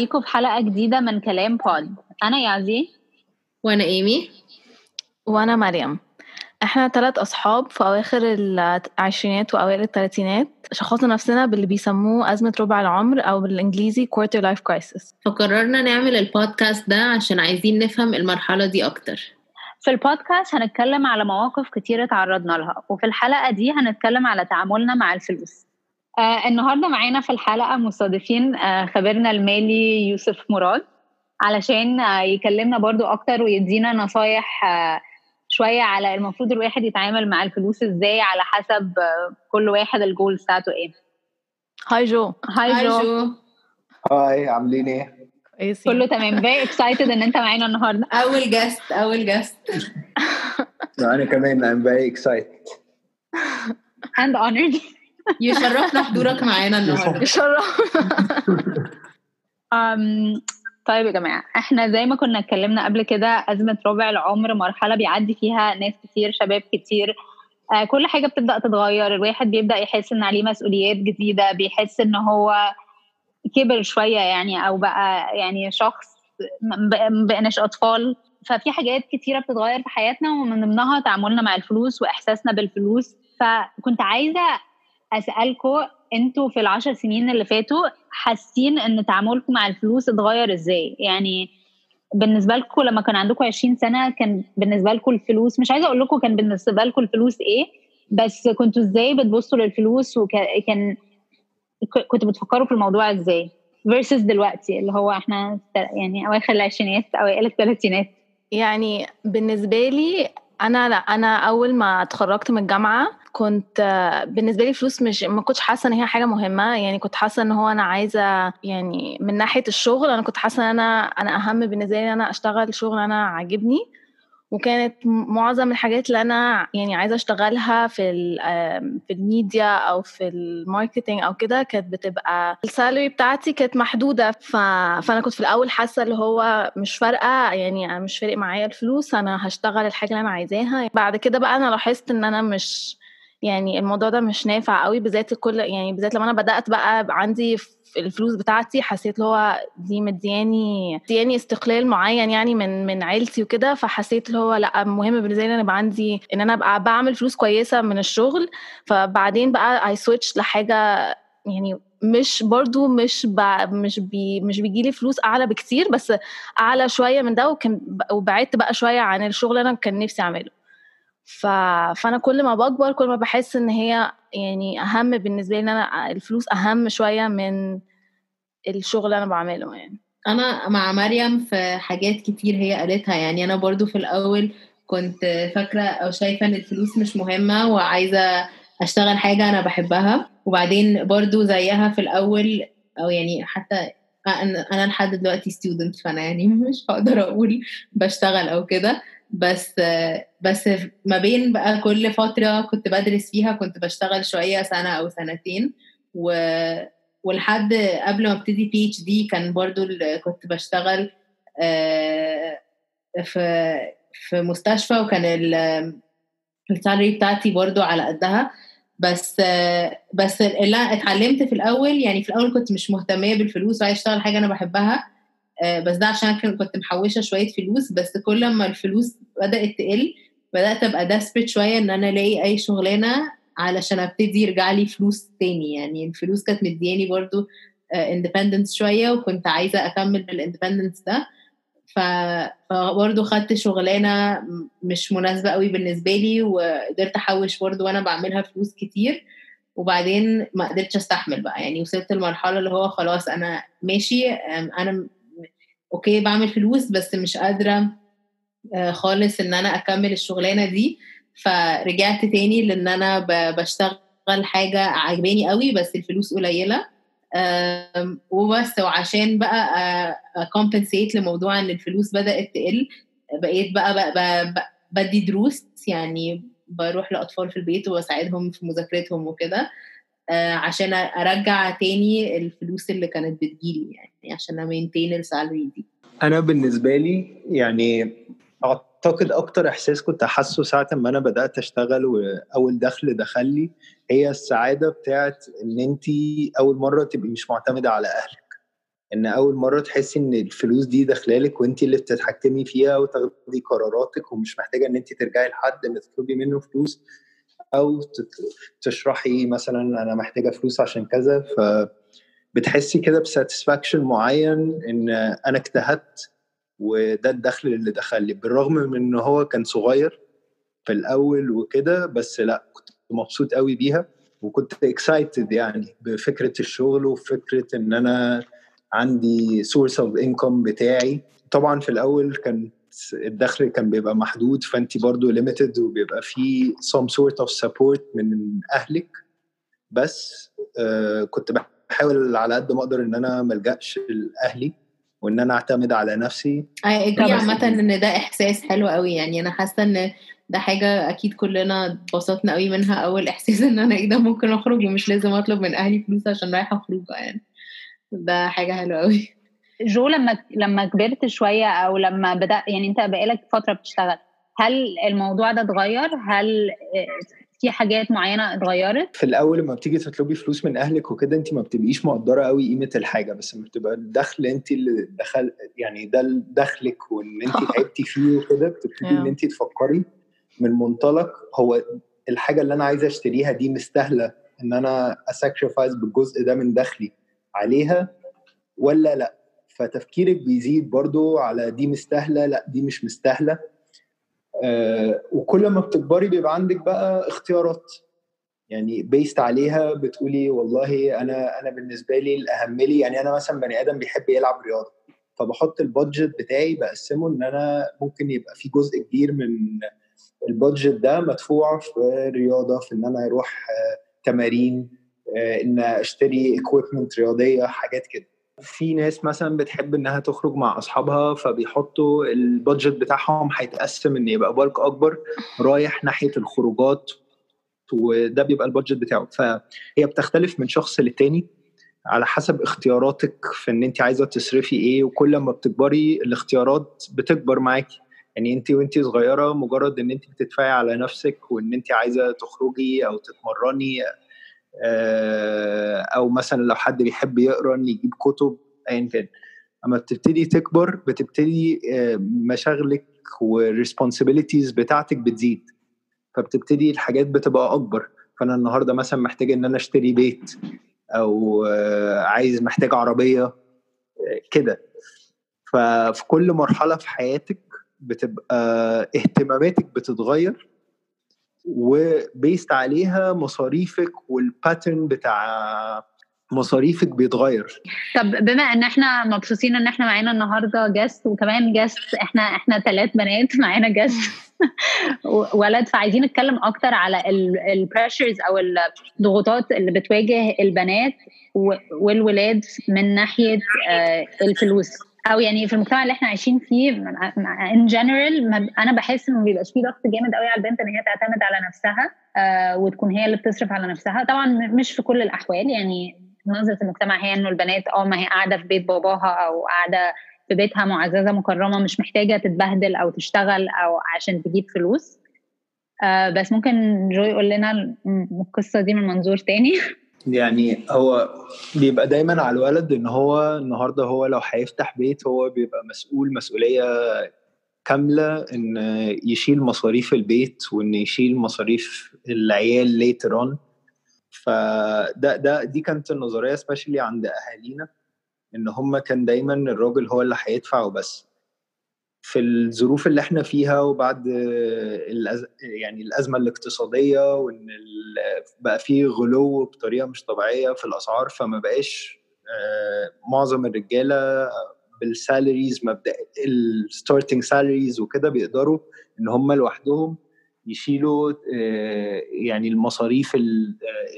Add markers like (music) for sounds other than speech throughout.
بيكم في حلقة جديدة من كلام بود أنا يعزي. وأنا إيمي. وأنا مريم. إحنا ثلاث أصحاب في أواخر العشرينات وأوائل الثلاثينات شخصنا نفسنا باللي بيسموه أزمة ربع العمر أو بالإنجليزي quarter life crisis. فقررنا نعمل البودكاست ده عشان عايزين نفهم المرحلة دي أكتر. في البودكاست هنتكلم على مواقف كتير تعرضنا لها وفي الحلقة دي هنتكلم على تعاملنا مع الفلوس. آه النهارده معانا في الحلقة مستضيفين آه خبيرنا المالي يوسف مراد. علشان آه يكلمنا برضو أكتر ويدينا نصايح آه شوية على المفروض الواحد يتعامل مع الفلوس إزاي على حسب آه كل واحد الجول بتاعته إيه. Hi Joe. Hi Joe. Hi عاملين إيه؟ كويسين. كله تمام. Very excited إن أنت معانا النهارده. أول guest أول guest (laughs) أنا كمان I'm very excited. And honored. يشرفنا حضورك معانا النهارده. يشرف um, (laughs) طيب يا جماعة إحنا زي ما كنا اتكلمنا قبل كده أزمة ربع العمر مرحلة بيعدي فيها ناس كتير شباب كتير. آه كل حاجة بتبدأ تتغير الواحد بيبدأ يحس إن عليه مسؤوليات جديدة بيحس إن هو كبر شوية يعني أو بقى يعني شخص ما بقناش أطفال. ففي حاجات كتيرة بتتغير في حياتنا ومن ضمنها تعاملنا مع الفلوس وإحساسنا بالفلوس. فكنت عايزة أسألكم أنتوا في العشر سنين اللي فاتوا حاسين إن تعاملكم مع الفلوس اتغير إزاي؟ يعني بالنسبة لكم لما كان عندكم 20 سنة كان بالنسبة لكم الفلوس مش عايزة أقول لكم كان بالنسبة لكم الفلوس إيه بس كنتوا إزاي بتبصوا للفلوس وكان كنتوا بتفكروا في الموضوع إزاي؟ versus دلوقتي اللي هو إحنا يعني أواخر العشرينات أوائل الثلاثينات يعني بالنسبة لي أنا لا أنا أول ما اتخرجت من الجامعة كنت بالنسبة لي فلوس مش ما كنتش حاسة إن هي حاجة مهمة. يعني كنت حاسة إن هو أنا عايزة يعني من ناحية الشغل أنا كنت حاسة إن أنا أنا أهم بالنسبة لي إن أنا أشتغل شغل أنا عاجبني. وكانت معظم الحاجات اللي أنا يعني عايزة أشتغلها في في الميديا أو في ال marketing أو كده كانت بتبقى ال salary بتاعتي كانت محدودة. فأنا كنت في الأول حاسة اللي هو مش فارقة يعني أنا مش فارق معايا الفلوس أنا هشتغل الحاجة اللي أنا عايزاها. بعد كده بقى أنا لاحظت إن أنا مش يعني الموضوع ده مش نافع قوي بالذات كل يعني بالذات لما أنا بدأت بقى عندي الفلوس بتاعتي حسيت اللي هو دي مدياني مدياني استقلال معين يعني من من عيلتي وكده فحسيت اللي هو لأ مهم بالنسبة لي إن أنا يبقى عندي إن أنا أبقى بعمل فلوس كويسة من الشغل. فبعدين بقى I switch لحاجة يعني مش برضو مش ب... مش بي... مش بيجي لي فلوس أعلى بكتير بس أعلى شوية من ده وكان وبعدت بقى شوية عن الشغل أنا كان نفسي أعمله. ف... فأنا كل ما بكبر كل ما بحس إن هي يعني أهم بالنسبة لي إن أنا الفلوس أهم شوية من الشغل اللي أنا بعمله يعني. أنا مع مريم في حاجات كتير هي قالتها يعني أنا برضو في الأول كنت فاكرة أو شايفة إن الفلوس مش مهمة وعايزة أشتغل حاجة أنا بحبها وبعدين برضو زيها في الأول أو يعني حتى أنا لحد دلوقتي ستودنت فأنا يعني (laughs) مش هقدر أقول بشتغل أو كده. بس بس ما بين بقى كل فترة كنت بدرس فيها كنت بشتغل شوية سنة أو سنتين و ولحد قبل ما ابتدي PhD كان برضو كنت بشتغل في في مستشفى وكان ال salary بتاعتي برضو على قدها. بس بس اللي اتعلمت في الأول يعني في الأول كنت مش مهتمة بالفلوس وعايزة أشتغل حاجة أنا بحبها. بس ده عشان كنت محوشة شوية فلوس بس كل ما الفلوس بدأت تقل بدأت أبقى desperate شوية إن أنا ألاقي أي شغلانة علشان أبتدي يرجع لي فلوس تاني. يعني الفلوس كانت مدياني برضو independence شوية وكنت عايزة أكمل بال independence ده. فبرضه خدت شغلانة مش مناسبة قوي بالنسبة لي وقدرت أحوش برضه وأنا بعملها فلوس كتير. وبعدين ما قدرتش أستحمل بقى. يعني وصلت لمرحلة اللي هو خلاص أنا ماشي أنا okay بعمل فلوس بس مش قادرة خالص إن أنا أكمل الشغلانة دي. فرجعت تاني لإن أنا بشتغل حاجة عجباني قوي بس الفلوس قليلة. وبس وعشان بقى compensate لموضوع إن الفلوس بدأت تقل بقيت بقى, بقى, بقى, بقى بدي دروس. يعني بروح لأطفال في البيت وبساعدهم في مذاكرتهم وكده. عشان أرجع تاني الفلوس اللي كانت بتجيلي يعني عشان امينتين السالري دي. أنا بالنسبة لي يعني أعتقد أكتر إحساس كنت حاسه ساعة ما أنا بدأت أشتغل واول دخل دخل لي هي السعادة بتاعت إن أنت أول مرة تبقي مش معتمدة على أهلك. إن أول مرة تحسي إن الفلوس دي داخلالك وأنت اللي بتتحكمي فيها وتاخدي قراراتك ومش محتاجة إن أنت ترجعي لحد تطلبي منه فلوس. أو تشرحي مثلا أنا محتاجة فلوس عشان كذا ف بتحسي كده ب satisfaction معين إن أنا اجتهدت وده الدخل اللي دخل لي بالرغم من إن هو كان صغير في الأول وكده بس لأ كنت مبسوط قوي بيها وكنت excited يعني بفكرة الشغل وفكرة إن أنا عندي source of income بتاعي. طبعا في الأول كان الدخل كان بيبقى محدود فانت برضو ليميتد وبيبقى في some sort of support من أهلك. بس آه كنت بحاول على قد ما أقدر إن أنا ما ألجأش لأهلي وإن أنا أعتمد على نفسي. اجري عامة إن ده إحساس حلو قوي يعني أنا حاسة إن ده حاجة أكيد كلنا اتبسطنا قوي منها. أول إحساس (laughs) إن أنا إيه ده ممكن أخرج ومش لازم أطلب من أهلي فلوس عشان رايحة خروجة يعني. ده حاجة حلوة قوي. جو لما لما كبرت شوية أو لما بدأ يعني أنت بقالك فترة بتشتغل هل الموضوع ده اتغير؟ هل في حاجات معينة اتغيرت؟ في الأول لما بتيجي تطلبي فلوس من أهلك وكده أنت ما بتبقيش مقدرة قوي قيمة الحاجة بس لما بتبقى الدخل أنت اللي دخل يعني ده دخلك وإن أنت (laughs) تعبتي فيه وكده بتبتدي إن أنت تفكري من منطلق هو الحاجة اللي أنا عايزه أشتريها دي مستاهلة إن أنا اساكريفايز بالجزء ده من دخلي عليها ولا لأ؟ فتفكيرك بيزيد برضو على دي مستاهلة لأ دي مش مستاهلة. آه وكل ما بتكبري بيبقى عندك بقى اختيارات. يعني based عليها بتقولي والله أنا أنا بالنسبة لي الأهم لي يعني أنا مثلا بني آدم بيحب يلعب رياضة فبحط ال budget بتاعي بقسمه إن أنا ممكن يبقى في جزء كبير من ال budget ده مدفوع في رياضة في إن أنا أروح آه تمارين آه إن أشتري equipment رياضية حاجات كده. في ناس مثلا بتحب إنها تخرج مع أصحابها فبيحطوا ال budget بتاعهم هيتقسم إن يبقى bulk أكبر رايح ناحية الخروجات وده بيبقى البادجت بتاعه. فهي بتختلف من شخص للتاني على حسب اختياراتك في إن أنت عايزة تصرفي إيه وكل ما بتكبري الاختيارات بتكبر معاكي. يعني أنت وأنت صغيرة مجرد إن أنت بتدفعي على نفسك وإن أنت عايزة تخرجي أو تتمرني أو مثلا لو حد بيحب يقرأ يجيب كتب ايا كان. أما بتبتدي تكبر بتبتدي مشاغلك والريسبونسابيلتيز بتاعتك بتزيد. فبتبتدي الحاجات بتبقى أكبر. فأنا النهارده مثلا محتاج إن أنا أشتري بيت أو عايز محتاج عربية كده. ففي كل مرحلة في حياتك بتبقى اهتماماتك بتتغير. و based عليها مصاريفك وال pattern بتاع مصاريفك بيتغير. طب بما ان إحنا مبسوطين ان إحنا معانا النهارده guest وكمان guest إحنا إحنا ثلاث بنات معانا guest (laughs) ولد فعايزين نتكلم أكتر على ال pressures أو الضغوطات اللي بتواجه البنات والولاد من ناحية الفلوس. أو يعني في المجتمع اللي إحنا عايشين فيه ان جنرال أنا بحس إنه بيبقاش فيه ضغط جامد قوي على البنت إن هي تعتمد على نفسها آه وتكون هي اللي بتصرف على نفسها. طبعا مش في كل الأحوال يعني نظره المجتمع هي إنه البنات آه ما هي قاعدة في بيت باباها أو قاعدة في بيتها معززة مكرمة مش محتاجة تتبهدل أو تشتغل أو عشان تجيب فلوس. آه بس ممكن جو يقول لنا القصة دي من منظور تاني. (laughs) يعني هو بيبقى دايما على الولد إن هو النهارده هو لو هيفتح بيت هو بيبقى مسؤول مسؤولية كاملة إن يشيل مصاريف البيت وإن يشيل مصاريف العيال later on فده ده دي كانت النظرية especially عند أهالينا إن هم كان دايما الراجل هو اللي هيدفع وبس. في الظروف اللي إحنا فيها وبعد الأز... يعني الأزمة الاقتصادية وإن بقى في غلو بطريقة مش طبيعية في الأسعار فما بقاش معظم الرجالة بال salaries مبدا ال starting salaries وكده بيقدروا إن هم لوحدهم يشيلوا يعني المصاريف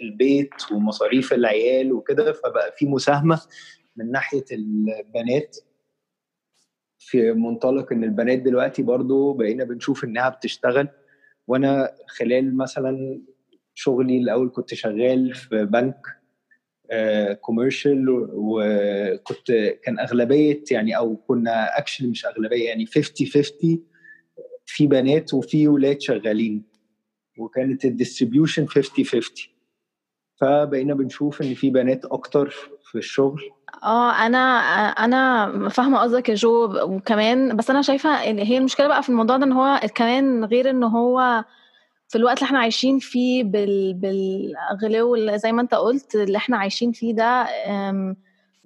البيت ومصاريف العيال وكده فبقى في مساهمة من ناحية البنات. في منطلق إن البنات دلوقتي برضو بقينا بنشوف إنها بتشتغل. وأنا خلال مثلا شغلي الأول كنت شغال في بنك commercial وكنت كان أغلبية يعني أو كنا actually مش أغلبية يعني 50 50 في بنات وفي ولاد شغالين. وكانت ال distribution 50 50 فبقينا بنشوف إن في بنات أكتر في الشغل. آه أنا أنا فاهمة قصدك يا جو وكمان بس أنا شايفة إن هي المشكلة بقى في الموضوع ده إن هو كمان غير إن هو في الوقت اللي إحنا عايشين فيه بال بالغلو اللي زي ما أنت قلت اللي إحنا عايشين فيه ده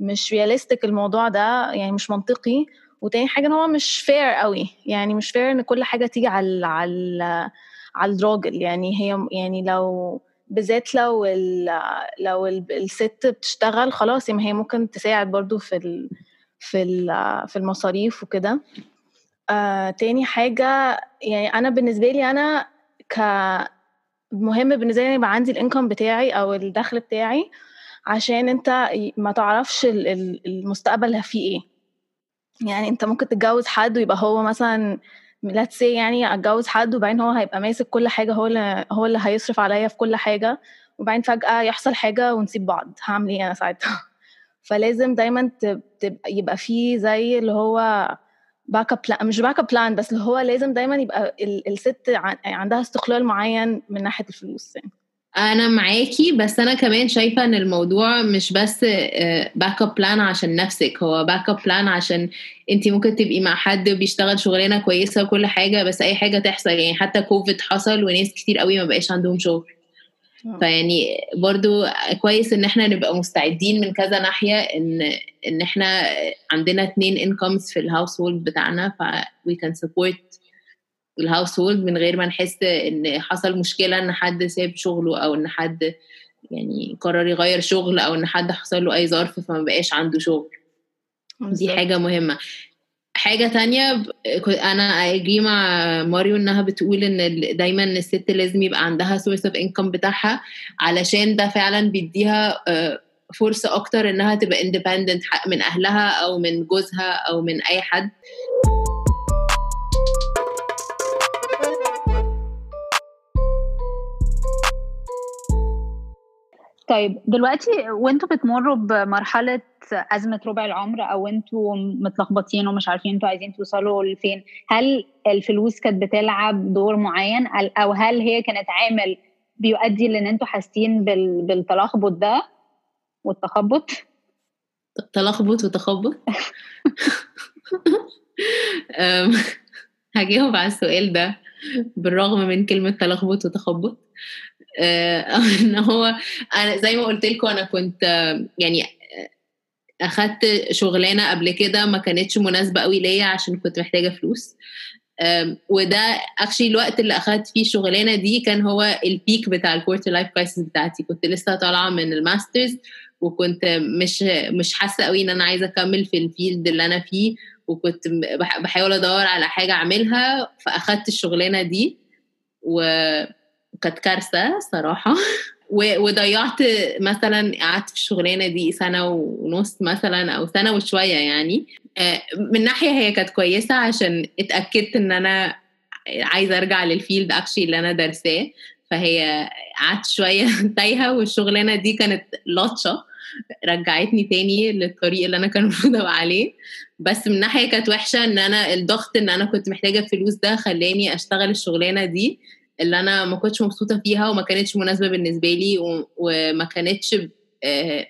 مش realistic الموضوع ده يعني مش منطقي. وتاني حاجة إن هو مش fair قوي يعني مش fair إن كل حاجة تيجي على على على الراجل. يعني هي يعني لو بالذات لو ال لو الست بتشتغل خلاص يعني هي ممكن تساعد برضو في ال في ال في المصاريف وكده. آه تاني حاجة يعني أنا بالنسبة لي أنا ك مهم بالنسبة لي يبقى عندي ال income بتاعي أو الدخل بتاعي عشان أنت ما تعرفش المستقبل فيه إيه. يعني أنت ممكن تتجوز حد ويبقى هو مثلا let's say يعني أتجوز حد وبعدين هو هيبقى ماسك كل حاجة هو اللي هو اللي هيصرف عليا في كل حاجة وبعدين فجأة يحصل حاجة ونسيب بعض هعمل إيه أنا ساعتها؟ (laughs) فلازم دايما تبقى يبقى فيه زي اللي هو backup plan مش backup plan بس اللي هو لازم دايما يبقى الست عندها استقلال معين من ناحية الفلوس يعني. أنا معاكي بس أنا كمان شايفة إن الموضوع مش بس backup plan عشان نفسك هو backup plan عشان أنت ممكن تبقي مع حد بيشتغل شغلانة كويسة وكل حاجة بس أي حاجة تحصل. يعني حتى كوفيد حصل وناس كتير قوي ما بقاش عندهم شغل. فيعني برضو كويس إن إحنا نبقى مستعدين من كذا ناحية إن إن إحنا عندنا اتنين incomes في ال household بتاعنا ف we can support ال household من غير ما نحس إن حصل مشكلة إن حد ساب شغله أو إن حد يعني قرر يغير شغل أو إن حد حصل له أي ظرف فما بقاش عنده شغل. دي حاجة مهمة. حاجة تانية أنا أجي مع ماريو إنها بتقول إن دايما الست لازم يبقى عندها source of income بتاعها علشان ده فعلا بيديها فرصة أكتر إنها تبقى independent من أهلها أو من جوزها أو من أي حد. طيب دلوقتي وانتوا بتمروا بمرحلة أزمة ربع العمر أو أنتوا متلخبطين ومش عارفين أنتوا عايزين توصلوا لفين هل الفلوس كانت بتلعب دور معين؟ أو هل هي كانت عامل بيؤدي لإن أنتوا حاسين بالتلخبط ده والتخبط؟ تلخبط وتخبط؟ هجاوب على السؤال ده بالرغم من كلمة تلخبط وتخبط. (laughs) إن هو أنا زي ما قلت لكم أنا كنت يعني أخدت شغلانة قبل كده ما كانتش مناسبة قوي ليا عشان كنت محتاجة فلوس. وده actually الوقت اللي أخدت فيه الشغلانة دي كان هو ال peak بتاع ال quarter life crisis بتاعتي. كنت لسه طالعة من ال masters وكنت مش مش حاسة قوي إن أنا عايزة أكمل في ال field اللي أنا فيه وكنت بحاول أدور على حاجة أعملها فأخدت الشغلانة دي. و كانت كارثة صراحة. وضيعت مثلا قعدت في الشغلانة دي سنة ونص مثلا أو سنة وشوية يعني. من ناحية هي كانت كويسة عشان اتأكدت إن أنا عايزة أرجع لل field actually اللي أنا درساه. فهي قعدت شوية (laughs) تايهة والشغلانة دي كانت لطشة. رجعتني تاني للطريق اللي أنا كان المفروض أبقى عليه. بس من ناحية كانت وحشة إن أنا الضغط إن أنا كنت محتاجة فلوس ده خلاني أشتغل الشغلانة دي. اللي أنا ما كنتش مبسوطة فيها وما كانتش مناسبة بالنسبة لي وما كانتش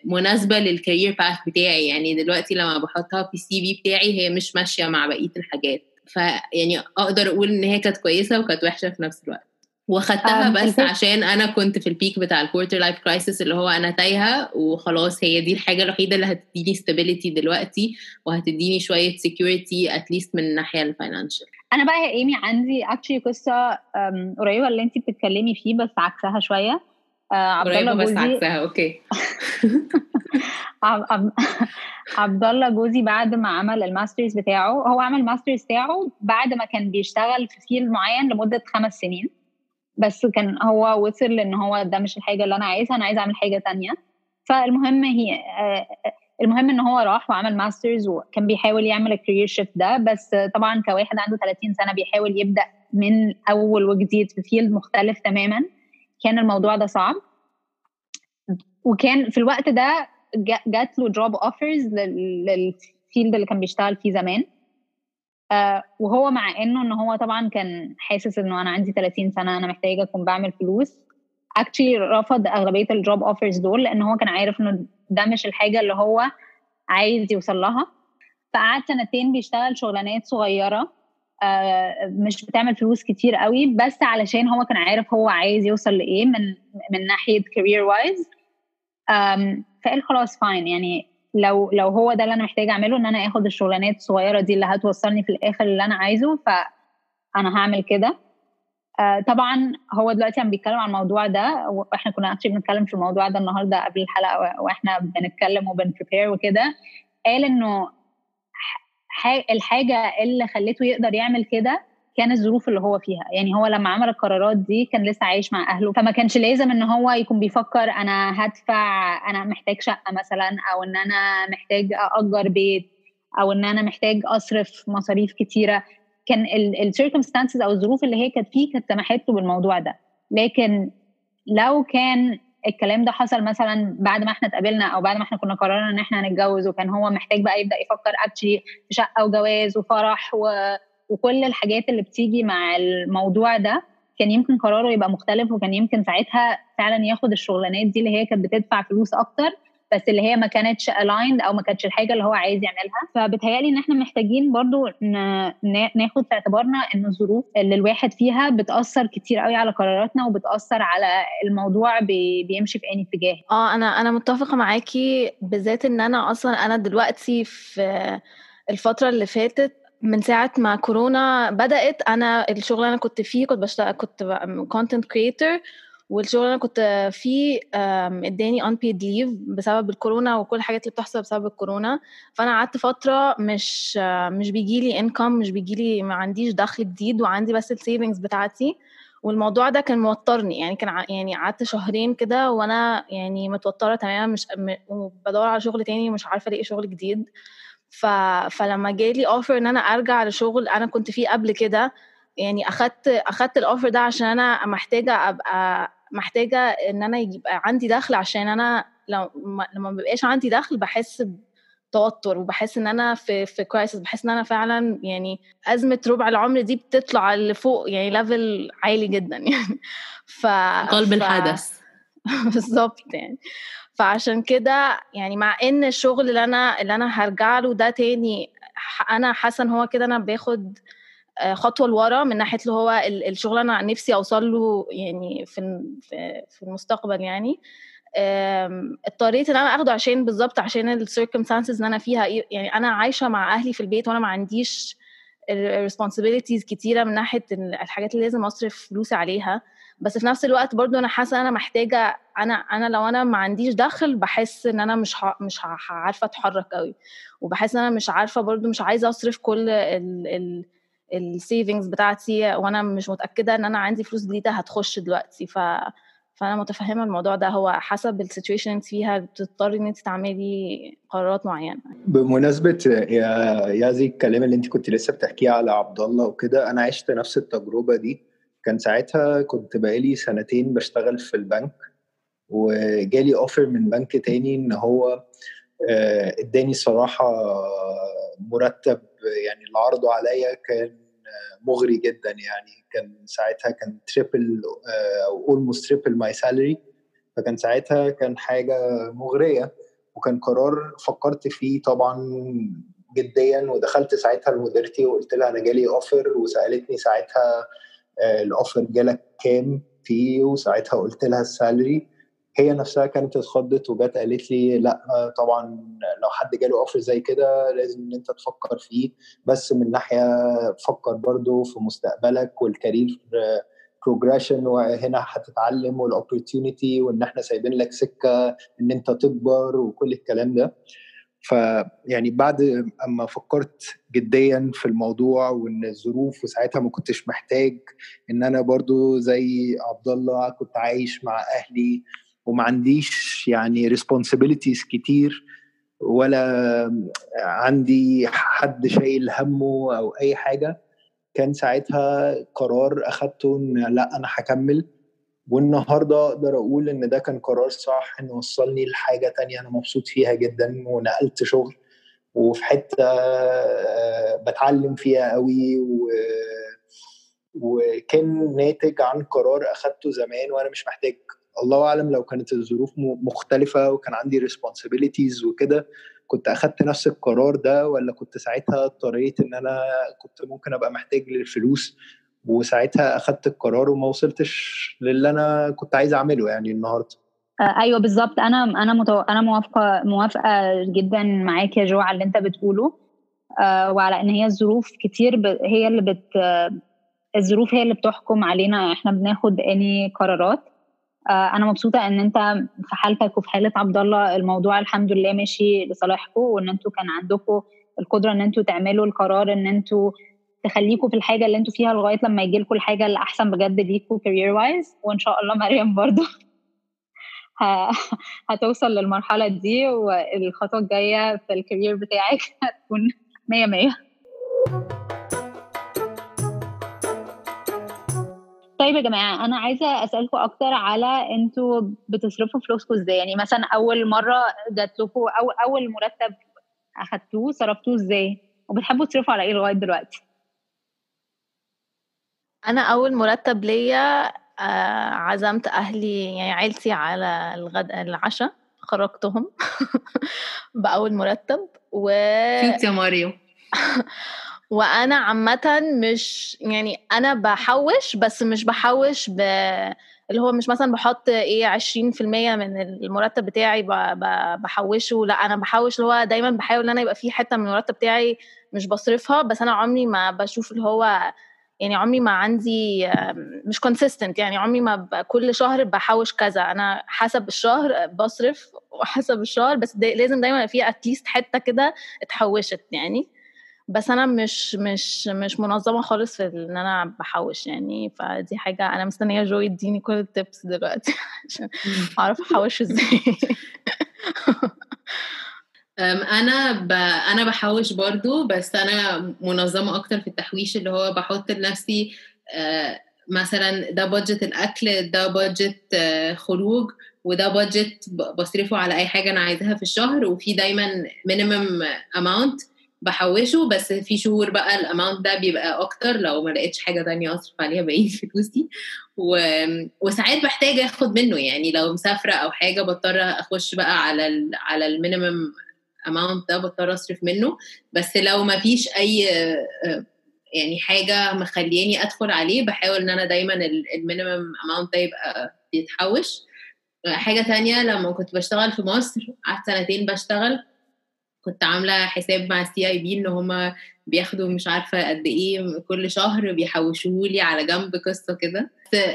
مناسبة للكارير باث بتاعي. يعني دلوقتي لما بحطها في السي في بتاعي هي مش ماشية مع بقية الحاجات. فيعني أقدر أقول إن هي كانت كويسة وكانت وحشة في نفس الوقت. واخدتها بس عشان أنا كنت في ال peak بتاع ال quarter life crisis اللي هو أنا تايهة وخلاص هي دي الحاجة الوحيدة اللي هتديني stability دلوقتي وهتديني شوية security at least من الناحية ال financial أنا بقى يا إيمي عندي actually قصة قريبة اللي انت بتتكلمي فيه بس عكسها شوية. عبد الله بس عكسها okay. (laughs) عبد الله جوزي بعد ما عمل ال master's بتاعه هو عمل ال master's بتاعه بعد ما كان بيشتغل في field معين لمدة خمس سنين. بس كان هو وصل لإن هو ده مش الحاجة اللي أنا عايزها أنا عايزة أعمل حاجة تانية. فالمهم هي المهم إن هو راح وعمل master's وكان بيحاول يعمل ال career shift ده بس طبعا كواحد عنده 30 سنة بيحاول يبدأ من أول وجديد في field مختلف تماما. كان الموضوع ده صعب. وكان في الوقت ده جات له job offers لل field اللي كان بيشتغل فيه زمان. آه وهو مع إنه إن هو طبعا كان حاسس إنه أنا عندي 30 سنة أنا محتاجة أكون بعمل فلوس. actually رفض أغلبية ال job offers دول لأن هو كان عارف إنه ده مش الحاجة اللي هو عايز يوصل لها. فقعد سنتين بيشتغل شغلانات صغيرة آه، مش بتعمل فلوس كتير قوي بس علشان هو كان عارف هو عايز يوصل لإيه من من ناحية career wise فقال خلاص fine يعني لو لو هو ده اللي أنا محتاجة أعمله إن أنا آخد الشغلانات الصغيرة دي اللي هتوصلني في الآخر اللي أنا عايزه فأنا هعمل كده. آه طبعا هو دلوقتي عم بيتكلم عن الموضوع ده وإحنا كنا actually بنتكلم في الموضوع ده النهارده قبل الحلقة وإحنا بنتكلم وبن prepare وكده. قال إنه الحاجة اللي خلته يقدر يعمل كده كان الظروف اللي هو فيها. يعني هو لما عمل القرارات دي كان لسه عايش مع أهله فما كانش لازم إن هو يكون بيفكر أنا هدفع أنا محتاج شقة مثلا أو إن أنا محتاج أأجر بيت أو إن أنا محتاج أصرف مصاريف كتيرة. كان ال circumstances أو الظروف اللي هي كانت فيه كانت سمحت له بالموضوع ده. لكن لو كان الكلام ده حصل مثلا بعد ما إحنا اتقابلنا أو بعد ما إحنا كنا قررنا إن إحنا هنتجوز وكان هو محتاج بقى يبدأ يفكر actually في شقة وجواز وفرح و... وكل الحاجات اللي بتيجي مع الموضوع ده كان يمكن قراره يبقى مختلف وكان يمكن ساعتها فعلا ياخد الشغلانات دي اللي هي كانت بتدفع فلوس أكتر بس اللي هي ما كانتش ال end أو ما كانتش الحاجة اللي هو عايز يعملها. فبتهيألي إن إحنا محتاجين برضو ناخد في اعتبارنا إن الظروف اللي الواحد فيها بتأثر كتير قوي على قراراتنا وبتأثر على الموضوع بيمشي في أي اتجاه. آه أنا أنا متفقة معاكي بالذات إن أنا أصلا أنا دلوقتي في الفترة اللي فاتت من ساعة ما كورونا بدأت أنا الشغل أنا كنت فيه كنت بشتغل كنت content creator والشغل اللي أنا كنت فيه إداني unpaid leave بسبب الكورونا وكل الحاجات اللي بتحصل بسبب الكورونا. فأنا قعدت فترة مش مش بيجي لي income مش بيجي لي ما عنديش دخل جديد وعندي بس ال savings بتاعتي. والموضوع ده كان موترني يعني كان يعني قعدت شهرين كده وأنا يعني متوترة تماما مش بدور على شغل تاني ومش عارفة ألاقي شغل جديد. ف... فلما جالي offer إن أنا أرجع لشغل أنا كنت فيه قبل كده يعني أخدت أخدت ال offer ده عشان أنا محتاجة أبقى محتاجة إن أنا يبقى عندي دخل عشان أنا لو لما ما بيبقاش عندي دخل بحس بتوتر وبحس إن أنا في في crisis بحس إن أنا فعلا يعني أزمة ربع العمر دي بتطلع لفوق يعني level عالي جدا (laughs) يعني. ف قلب ف... الحدث. (laughs) بالظبط يعني. فعشان كده يعني مع إن الشغل اللي أنا اللي أنا هرجع له ده تاني أنا حاسة إن هو كده أنا باخد خطوة لورا من ناحية اللي هو الشغل أنا نفسي أوصل له يعني في في المستقبل يعني اضطريت إن أنا آخده عشان بالظبط عشان ال circumstances اللي أنا فيها يعني أنا عايشة مع أهلي في البيت وأنا ما عنديش ال responsibilities كتيرة من ناحية الحاجات اللي لازم أصرف فلوسي عليها بس في نفس الوقت برضو أنا حاسة أنا محتاجة أنا أنا لو أنا ما عنديش دخل بحس إن أنا مش. مش عارفة أتحرك قوي وبحس إن أنا مش عارفة برضو مش عايزة أصرف كل ال... ال... ال savings بتاعتي وأنا مش متأكدة إن أنا عندي فلوس جديدة هتخش دلوقتي. ف فأنا متفهمة الموضوع ده. هو حسب ال situation أنت فيها بتضطري إن أنت تعملي قرارات معينة. بمناسبة يا يازي الكلام اللي أنت كنت لسه بتحكيه على عبد الله وكده أنا عشت نفس التجربة دي. كان ساعتها كنت بقالي سنتين بشتغل في البنك وجالي offer من بنك تاني إن هو آه، إداني صراحة مرتب يعني اللي عرضه عليا كان مغري جدا يعني. كان ساعتها كان triple أو almost triple my salary فكان ساعتها كان حاجة مغرية وكان قرار فكرت فيه طبعا جديا. ودخلت ساعتها لمديرتي وقلت لها أنا جالي offer وسألتني ساعتها آه، ال offer جالك كام فيه؟ وساعتها قلت لها ال salary هي نفسها كانت اتخضت وجت قالت لي لا طبعا لو حد جاله offer زي كده لازم إن أنت تفكر فيه. بس من ناحية فكر برضو في مستقبلك وال career progression وهنا هتتعلم وال opportunity وإن إحنا سايبين لك سكة إن أنت تكبر وكل الكلام ده. فيعني بعد أما فكرت جديا في الموضوع وإن الظروف وساعتها ما كنتش محتاج إن أنا برضو زي عبد الله كنت عايش مع أهلي وما عنديش يعني ريسبونسبيلتيز كتير ولا عندي حد شايل همه أو أي حاجة. كان ساعتها قرار أخدته إن لأ أنا هكمل. والنهاردة أقدر أقول إن ده كان قرار صح إنه وصلني لحاجة تانية أنا مبسوط فيها جدا ونقلت شغل. وفي حتة آه، بتعلم فيها قوي و وكان ناتج عن قرار أخدته زمان وأنا مش محتاج الله أعلم لو كانت الظروف مختلفة وكان عندي ريسبونسابيلتيز وكده كنت أخدت نفس القرار ده ولا كنت ساعتها اضطريت إن أنا كنت ممكن أبقى محتاج للفلوس؟ وساعتها أخدت القرار وما وصلتش للي أنا كنت عايز أعمله يعني النهارده. آه أيوه بالظبط. أنا أنا متو... أنا موافقة موافقة جدا معاك يا جو على اللي أنت بتقوله. آه وعلى إن هي الظروف كتير ب... هي اللي بت الظروف هي اللي بتحكم علينا. إحنا بناخد any قرارات. أنا مبسوطة إن أنت في حالتك وفي حالة عبد الله الموضوع الحمد لله ماشي لصالحكم وإن أنتوا كان عندكم القدرة إن أنتوا تعملوا القرار إن أنتوا تخليكم في الحاجة اللي أنتوا فيها لغاية لما يجي لكم الحاجة اللي احسن بجد ليكم career wise وإن شاء الله مريم برضو (laughs) هتوصل للمرحلة دي والخطوة الجاية في الكارير بتاعك هتكون مية مية. طيب يا جماعة أنا عايزة أسألكم أكتر على أنتوا بتصرفوا فلوسكم إزاي؟ يعني مثلا أول مرة جات لكم أو أول مرتب أخدتوه صرفتوه إزاي؟ وبتحبوا تصرفوا على إيه لغاية دلوقتي؟ أنا أول مرتب ليا آه عزمت أهلي يعني عيلتي على الغد العشاء خرجتهم (laughs) بأول مرتب و كيوت يا ماريو. (laughs) وأنا عامه مش يعني أنا بحوش بس مش بحوش ب اللي هو مش مثلا بحط إيه 20% من المرتب بتاعي بحوشه لا أنا بحوش اللي هو دايما بحاول إن أنا يبقى في حتة من المرتب بتاعي مش بصرفها بس أنا عمري ما بشوف اللي هو يعني عمري ما عندي مش consistent يعني عمري ما كل شهر بحوش كذا. أنا حسب الشهر بصرف وحسب الشهر بس دي لازم دايما في at least حتة كده اتحوشت يعني. بس أنا مش مش مش منظمة خالص في إن أنا بحوش يعني. فدي حاجة أنا مستنية جو يديني كل ال tips دلوقتي (laughs) عشان أعرف أحوش إزاي. (laughs) أنا ب... أنا بحوش برضو بس أنا منظمة أكتر في التحويش اللي هو بحط لنفسي مثلا ده budget الأكل ده budget خروج وده budget بصرفه على أي حاجة أنا عايزاها في الشهر وفي دايما minimum amount بحوشه بس في شهور بقى ال amount ده بيبقى أكتر لو ما لقيتش حاجة تانية أصرف عليها بقية (laughs) فلوسي. و... وساعات بحتاج آخد منه يعني لو مسافرة أو حاجة بضطر أخش بقى على ال... على ال minimum amount ده بضطر أصرف منه. بس لو ما فيش أي يعني حاجة مخلياني أدخل عليه بحاول إن أنا دايما ال minimum amount ده يبقى بيتحوش. حاجة تانية لما كنت بشتغل في مصر قعدت سنتين بشتغل. كنت عاملة حساب مع ال CIB إن هما بياخدوا مش عارفة قد إيه كل شهر بيحوشوا لي على جنب قصة كده.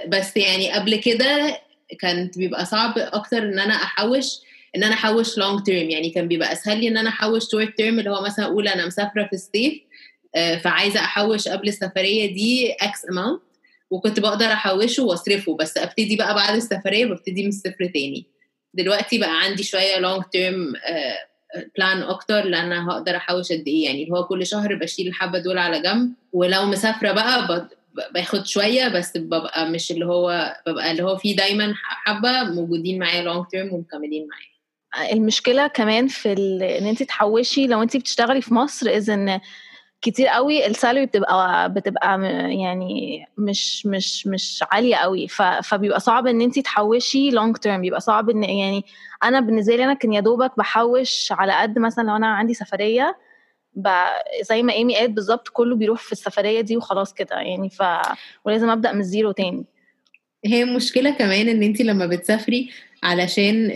بس يعني قبل كده كانت بيبقى صعب أكتر إن أنا أحوش إن أنا أحوش long term يعني كان بيبقى أسهل لي إن أنا أحوش short term اللي هو مثلا أقول أنا مسافرة في الصيف فعايزة أحوش قبل السفرية دي X amount وكنت بقدر أحوشه وأصرفه بس أبتدي بقى بعد السفرية ببتدي من الصفر تاني. دلوقتي بقى عندي شوية long term plan أكتر لأن هقدر أحوش قد إيه. يعني هو كل شهر بشيل الحبة دول على جنب ولو مسافرة بقى باخد شوية بس ببقى مش اللي هو ببقى اللي هو في دايما حبة موجودين معايا long term ومكملين معايا. المشكلة كمان في إن أنت تحوشي لو أنت بتشتغلي في مصر as in كتير قوي ال salary بتبقى بتبقى يعني مش مش مش عالية قوي. فبيبقى صعب إن انت تحوشي long term بيبقى صعب إن يعني أنا بالنسبة لي أنا كان يا دوبك بحوش على قد مثلا لو أنا عندي سفرية زي ما ايمي قالت بالظبط كله بيروح في السفرية دي وخلاص كده يعني ف ولازم أبدأ من الزيرو تاني. هي مشكلة كمان إن انت لما بتسافري علشان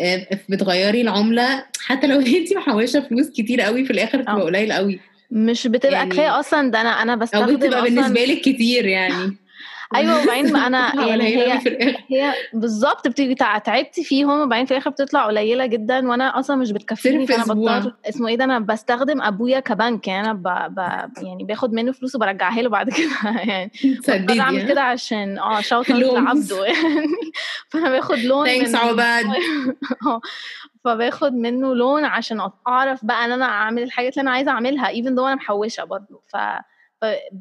بتغيري العملة حتى لو (laughs) انت محوشة فلوس كتير قوي في الآخر بتبقى قليل قوي. مش بتبقى يعني كفاية أصلا ده أنا أنا بستخدم أو بتبقى بالنسبة لك كتير يعني. (laughs) أيوه وبعدين أنا (laughs) يعني هي هي بالظبط بتيجي تعبتي فيهم وبعدين في الآخر بتطلع قليلة جدا وأنا أصلا مش بتكفيني فأنا بضطر اسمه إيه ده أنا بستخدم أبويا كبنك يعني أنا ب... ب... يعني باخد منه فلوس وبرجعها له بعد (laughs) كده يعني بضطر أعمل كده عشان آه shout out لعبده يعني. فأنا باخد loan thanks عباد فباخد منه loan عشان أعرف بقى إن أنا أعمل الحاجات اللي أنا عايزة أعملها even though أنا محوشة برضه ف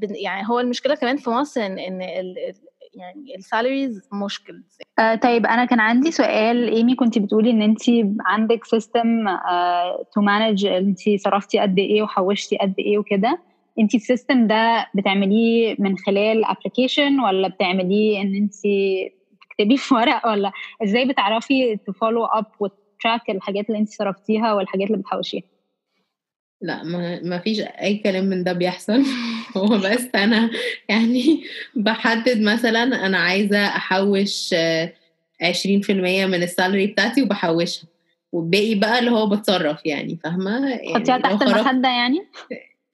يعني هو المشكلة كمان في مصر ان إن يعني ال salaries مشكل. آه طيب أنا كان عندي سؤال إيمي كنت بتقولي إن انت عندك system to manage انت صرفتي قد إيه وحوشتي قد إيه وكده. انت ال system ده بتعمليه من خلال application ولا بتعمليه إن انت تكتبيه في ورق ولا إزاي بتعرفي ت follow up و track الحاجات اللي انت صرفتيها والحاجات اللي بتحوشيها. لا ما, ما فيش أي كلام من ده بيحصل. (laughs) هو بس أنا يعني بحدد مثلا أنا عايزة أحوش 20% من ال salary بتاعتي وبحوشها. والباقي بقى اللي هو بتصرف يعني فاهمة؟ يعني حطيها تحت المخدة يعني؟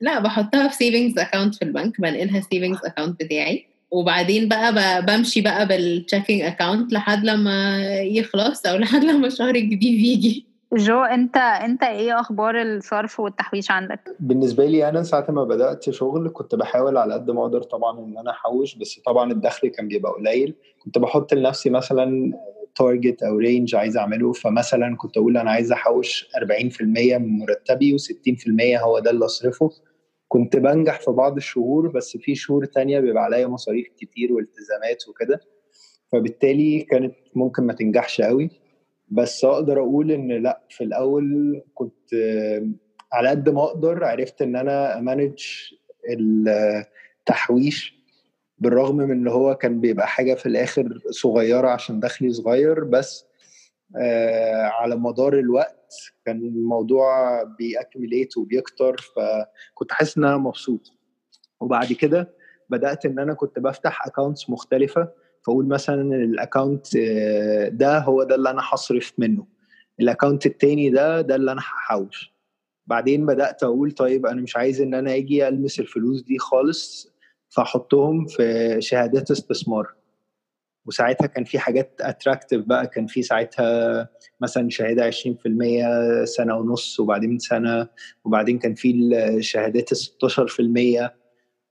لا بحطها في savings account في البنك بنقلها savings account بتاعي. وبعدين بقى بمشي بقى بال checking account لحد لما يخلص أو لحد لما الشهر الجديد يجي. جو انت انت إيه أخبار الصرف والتحويش عندك؟ بالنسبة لي أنا ساعة ما بدأت شغل كنت بحاول على قد ما أقدر طبعا إن أنا أحوش بس طبعا الدخل كان بيبقى قليل. كنت بحط لنفسي مثلا target أو range عايز أعمله فمثلا كنت أقول أنا عايز أحوش 40% من مرتبي و60% هو ده اللي أصرفه. كنت بنجح في بعض الشهور بس في شهور تانية بيبقى عليا مصاريف كتير والتزامات وكده. فبالتالي كانت ممكن ما تنجحش قوي. بس أقدر أقول إن لأ في الأول كنت على قد ما أقدر عرفت إن أنا a manage التحويش بالرغم من إن هو كان بيبقى حاجة في الآخر صغيرة عشان دخلي صغير بس على مدار الوقت كان الموضوع بي accumulate وبيكتر فكنت حاسس إن أنا مبسوط. وبعد كده بدأت إن أنا كنت بفتح accounts مختلفة فأقول مثلا ال account ده هو ده اللي أنا هصرف منه. ال account التاني ده ده اللي أنا هحوش. بعدين بدأت أقول طيب أنا مش عايز إن أنا أجي ألمس الفلوس دي خالص فأحطهم في شهادات استثمار. وساعتها كان في حاجات اتراكتيف بقى كان في ساعتها مثلا شهادة 20% سنة ونص وبعدين سنة وبعدين كان في الشهادات 16%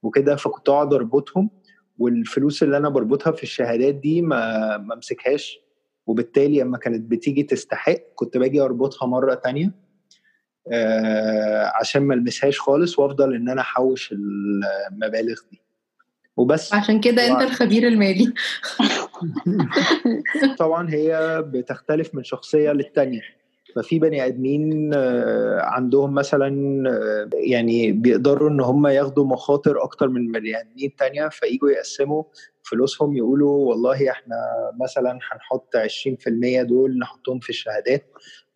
وكده. فكنت أقعد أربطهم والفلوس اللي أنا بربطها في الشهادات دي ما ما أمسكهاش. وبالتالي لما كانت بتيجي تستحق كنت باجي أربطها مرة تانية آه عشان ما ألمسهاش خالص وأفضل إن أنا أحوش المبالغ دي. وبس. عشان كده أنت الخبير المالي. (laughs) (laughs) طبعا هي بتختلف من شخصية للتانية. ففي بني آدمين عندهم مثلا يعني بيقدروا إن هم ياخدوا مخاطر أكتر من بني آدمين تانية فييجوا يقسموا فلوسهم يقولوا والله إحنا مثلا هنحط 20% دول نحطهم في الشهادات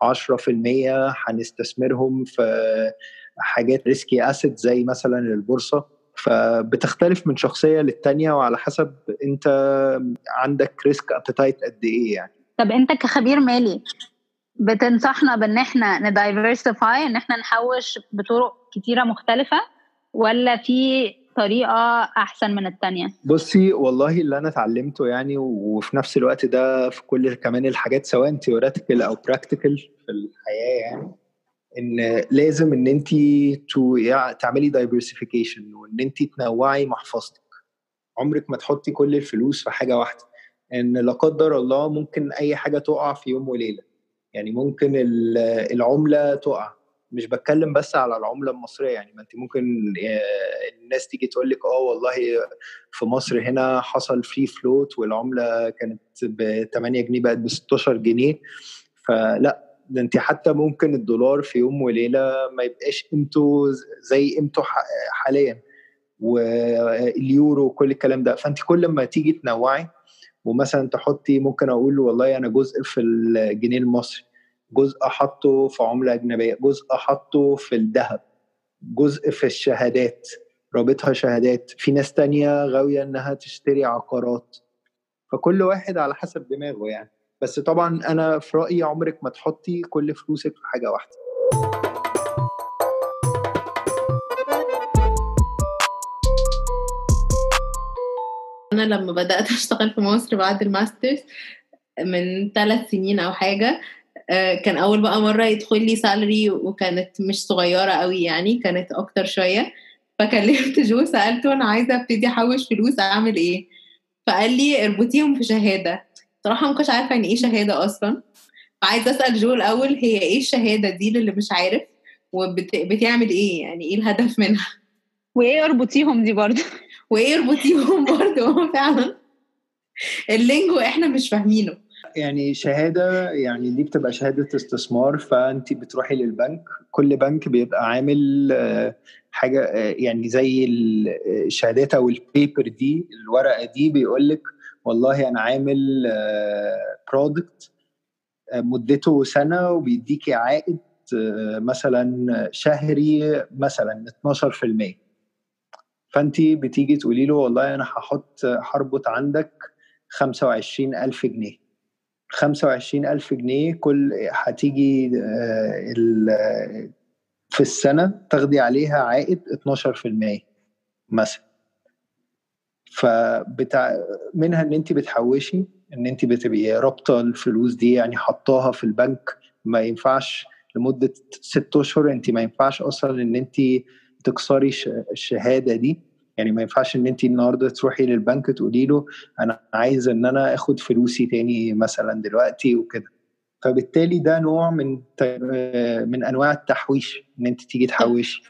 10% هنستثمرهم في حاجات risky assets زي مثلا البورصة. فبتختلف من شخصية للتانية وعلى حسب انت عندك risk appetite قد إيه يعني. طب انت كخبير مالي بتنصحنا بان إحنا ن diversify ان إحنا نحوش بطرق كتيرة مختلفة ولا في طريقة أحسن من الثانية بصي والله اللي أنا اتعلمته يعني وفي نفس الوقت ده في كل كمان الحاجات سواء theoretical أو practical في الحياة يعني إن لازم إن أنت تعملي diversification وإن أنت تنوعي محفظتك. عمرك ما تحطي كل الفلوس في حاجة واحدة. إن لا قدر الله ممكن أي حاجة تقع في يوم وليلة. يعني ممكن العملة تقع. مش بتكلم بس على العملة المصرية يعني ما أنت ممكن الناس تيجي تقول لك آه والله في مصر هنا حصل free float والعملة كانت ب 8 جنيه بقت ب 16 جنيه. فلأ ده انت حتى ممكن الدولار في يوم وليلة ما يبقاش قيمته زي قيمته حاليا واليورو وكل الكلام ده. فانت كل ما تيجي تنوعي ومثلا تحطي ممكن أقول والله أنا جزء في الجنيه المصري جزء أحطه في عملة أجنبية جزء أحطه في الذهب جزء في الشهادات رابطها شهادات. في ناس تانية غاوية إنها تشتري عقارات. فكل واحد على حسب دماغه يعني. بس طبعا أنا في رأيي عمرك ما تحطي كل فلوسك في حاجة واحدة. أنا لما بدأت (laughs) أشتغل في مصر بعد ال masters من ثلاث سنين أو حاجة كان أول بقى مرة يدخل لي salary وكانت مش صغيرة قوي يعني كانت أكتر شوية. فكلمت جو سألته أنا عايزة أبتدي أحوش فلوس أعمل إيه؟ فقال لي اربطيهم في شهادة. صراحة ما كنتش عارفة يعني إيه شهادة أصلا. فعايزة أسأل جو الأول هي إيه الشهادة دي للي مش عارف؟ وبتعمل إيه؟ يعني إيه الهدف منها؟ وإيه اربطيهم دي برضه؟ (laughs) وإيه اربطيهم برضه؟ فعلا اللينجو إحنا مش فاهمينه. يعني شهادة يعني دي بتبقى شهادة استثمار فانت بتروحي للبنك كل بنك بيبقى عامل حاجة يعني زي الشهادات أو ال paper دي الورقة دي بيقول لك والله أنا عامل product مدته سنة وبيديكي عائد مثلا شهري مثلا 12% فانت بتيجي تقولي له والله أنا هحط هربط عندك 25000 جنيه. 25000 جنيه كل هتيجي في السنة تاخدي عليها عائد 12% مثلا. فبتاع منها إن انت بتحوشي إن انت بتبقي رابطة الفلوس دي يعني حطاها في البنك ما ينفعش لمدة ست أشهر انت ما ينفعش أصلا إن انت تكسري الشهادة دي. يعني ما ينفعش إن انت النهارده تروحي للبنك تقولي له أنا عايز إن أنا آخد فلوسي تاني مثلا دلوقتي وكده. فبالتالي ده نوع من من أنواع التحويش إن انت تيجي تحوشي.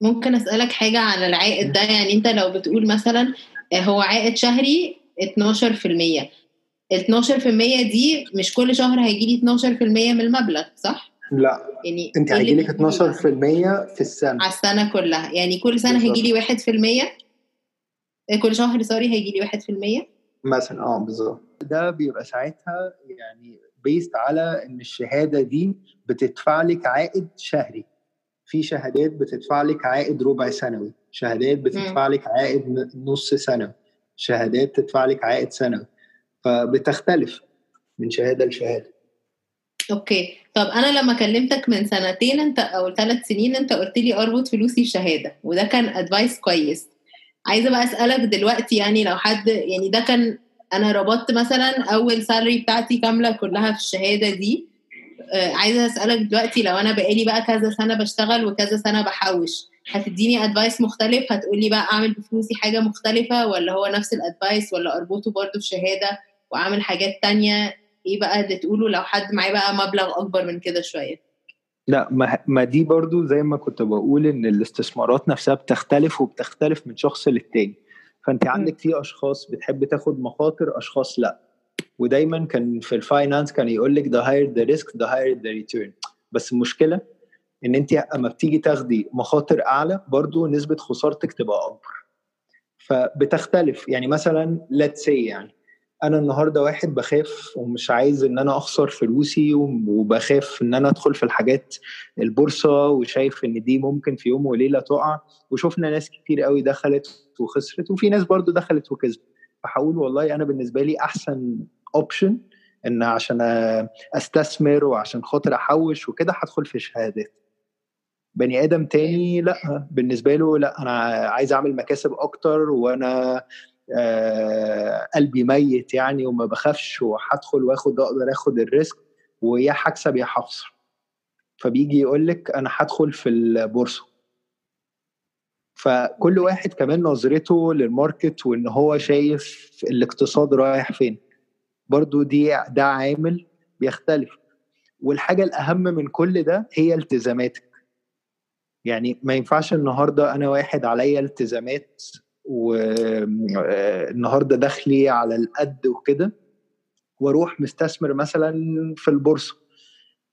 ممكن أسألك حاجة على العائد ده؟ يعني أنت لو بتقول مثلا هو عائد شهري 12% ال 12% دي مش كل شهر هيجي لي 12% من المبلغ صح؟ لا. يعني انت هيجي لك 12% في السنة. على السنة كلها. يعني كل سنة هيجي لي 1% كل شهر سوري هيجي لي 1% مثلا آه بالظبط. ده بيبقى ساعتها يعني based على إن الشهادة دي بتدفع لك عائد شهري. في شهادات بتدفع لك عائد ربع سنوي شهادات بتدفع لك عائد نص سنوي شهادات تدفع لك عائد سنوي فبتختلف من شهادة لشهادة. okay. طب أنا لما كلمتك من سنتين أنت أو ثلاث سنين أنت قلت لي اربط فلوسي بشهادة وده كان advice كويس. عايزة بقى أسألك دلوقتي يعني لو حد يعني ده كان أنا ربطت مثلا أول salary بتاعتي كاملة كلها في الشهادة دي آه عايزة أسألك دلوقتي لو أنا بقالي بقى كذا سنة بشتغل وكذا سنة بحوش هتديني advice مختلف؟ هتقولي بقى أعمل بفلوسي حاجة مختلفة؟ ولا هو نفس ال advice ولا أربطه برضه بشهادة وأعمل حاجات تانية؟ إيه بقى اللي تقوله لو حد معاه بقى مبلغ أكبر من كده شوية؟ لا ما, ما دي برضو زي ما كنت بقول إن الاستثمارات نفسها بتختلف وبتختلف من شخص للتاني. فأنت عندك في أشخاص بتحب تاخد مخاطر أشخاص لأ. ودايما كان في الفاينانس كان يقول لك the higher the risk the higher the return. بس المشكلة إن أنت أما بتيجي تاخدي مخاطر أعلى برضو نسبة خسارتك تبقى أكبر. فبتختلف. يعني مثلا let's say يعني أنا النهارده واحد بخاف ومش عايز إن أنا أخسر فلوسي وبخاف إن أنا أدخل في الحاجات البورصة وشايف إن دي ممكن في يوم وليلة تقع. وشفنا ناس كتير قوي دخلت وخسرت وفي ناس برضو دخلت وكسبت. فهقول والله أنا بالنسبة لي أحسن option إن عشان أستثمر وعشان خاطر أحوش وكده هدخل في شهادات. بني آدم تاني لأ بالنسبة له لأ أنا عايز أعمل مكاسب أكتر وأنا آه قلبي ميت يعني وما بخافش وهدخل وآخد أقدر آخد ال risk ويا هكسب يا هخسر. فبيجي يقول لك أنا هدخل في البورصة. فكل واحد كمان نظرته للماركت وإن هو شايف الاقتصاد رايح فين. برضو دي ده عامل بيختلف. والحاجة الأهم من كل ده هي التزاماتك. يعني ما ينفعش النهارده أنا واحد عليا التزامات والنهارده دخلي على القد وكده وأروح مستثمر مثلا في البورصة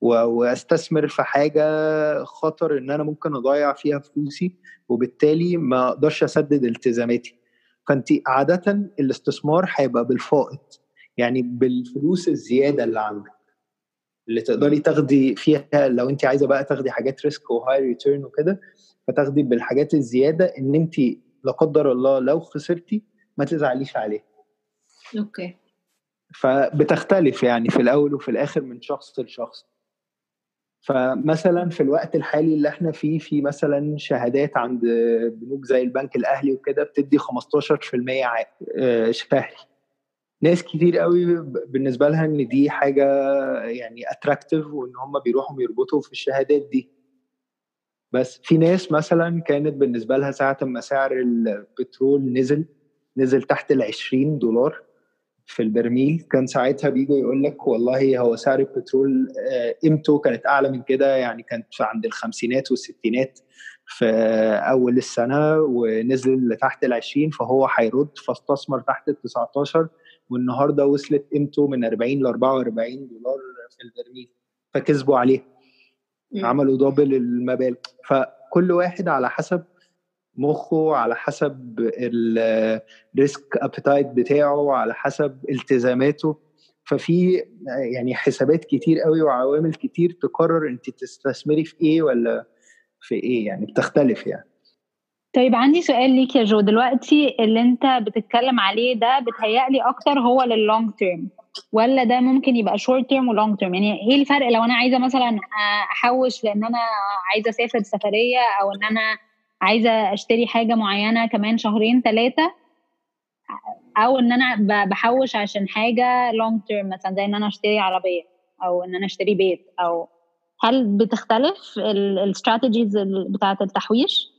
وأستثمر في حاجة خطر إن أنا ممكن أضيع فيها فلوسي وبالتالي ما أقدرش أسدد التزاماتي. فانت عاده الاستثمار هيبقى بالفائض. يعني بالفلوس الزيادة اللي عندك اللي تقدري تاخدي فيها لو انت عايزة بقى تاخدي حاجات risk و high return وكده فتاخدي بالحاجات الزيادة إن انت لا قدر الله لو خسرتي ما تزعليش عليه okay. فبتختلف يعني في الأول وفي الآخر من شخص لشخص. فمثلا في الوقت الحالي اللي إحنا فيه في مثلا شهادات عند بنوك زي البنك الأهلي وكده بتدي 15% عائد شهري. ناس كتير قوي بالنسبة لها إن دي حاجة يعني attractive وإن هم بيروحوا يربطوا في الشهادات دي. بس في ناس مثلا كانت بالنسبة لها ساعة ما سعر البترول نزل نزل تحت ال 20 دولار في البرميل كان ساعتها بيجوا يقول لك والله هو سعر البترول قيمته كانت أعلى من كده يعني كانت عند الخمسينات والستينات في أول السنة ونزل لتحت ال 20 فهو هيرد فاستثمر تحت ال 19 والنهارده وصلت قيمته من 40 ل 44 دولار في البرميل فكسبوا عليه عملوا دبل المبالغ. فكل واحد على حسب مخه على حسب ال risk appetite بتاعه على حسب التزاماته. ففي يعني حسابات كتير قوي وعوامل كتير تقرر انت تستثمري في إيه ولا في إيه يعني بتختلف يعني. طيب عندي سؤال ليك يا جو. دلوقتي اللي انت بتتكلم عليه ده بتهيألي أكتر هو لل long term ولا ده ممكن يبقى short term و long term يعني إيه الفرق؟ لو أنا عايزة مثلا أحوش لأن أنا عايزة أسافر سفرية أو إن أنا عايزة أشتري حاجة معينة كمان شهرين ثلاثة أو إن أنا بحوش عشان حاجة long term مثلا زي إن أنا أشتري عربية أو إن أنا أشتري بيت أو هل بتختلف ال strategies بتاعة التحويش؟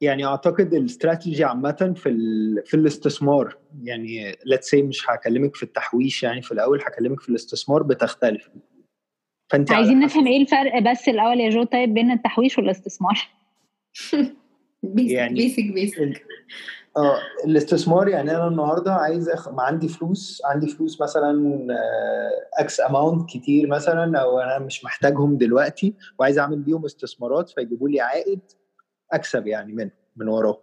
يعني أعتقد الاستراتيجي عامة في في الاستثمار يعني let's say مش هكلمك في التحويش يعني في الأول هكلمك في الاستثمار بتختلف. فأنت عايزين نفهم إيه الفرق بس الأول يا جو طيب بين التحويش والاستثمار؟ (laughs) (laughs) يعني basic basic آه الاستثمار يعني أنا النهارده عايز أخ... ما عندي فلوس عندي فلوس مثلا X amount كتير مثلا أو أنا مش محتاجهم دلوقتي وعايز أعمل بيهم استثمارات فيجيبوا لي عائد أكسب يعني من من وراه.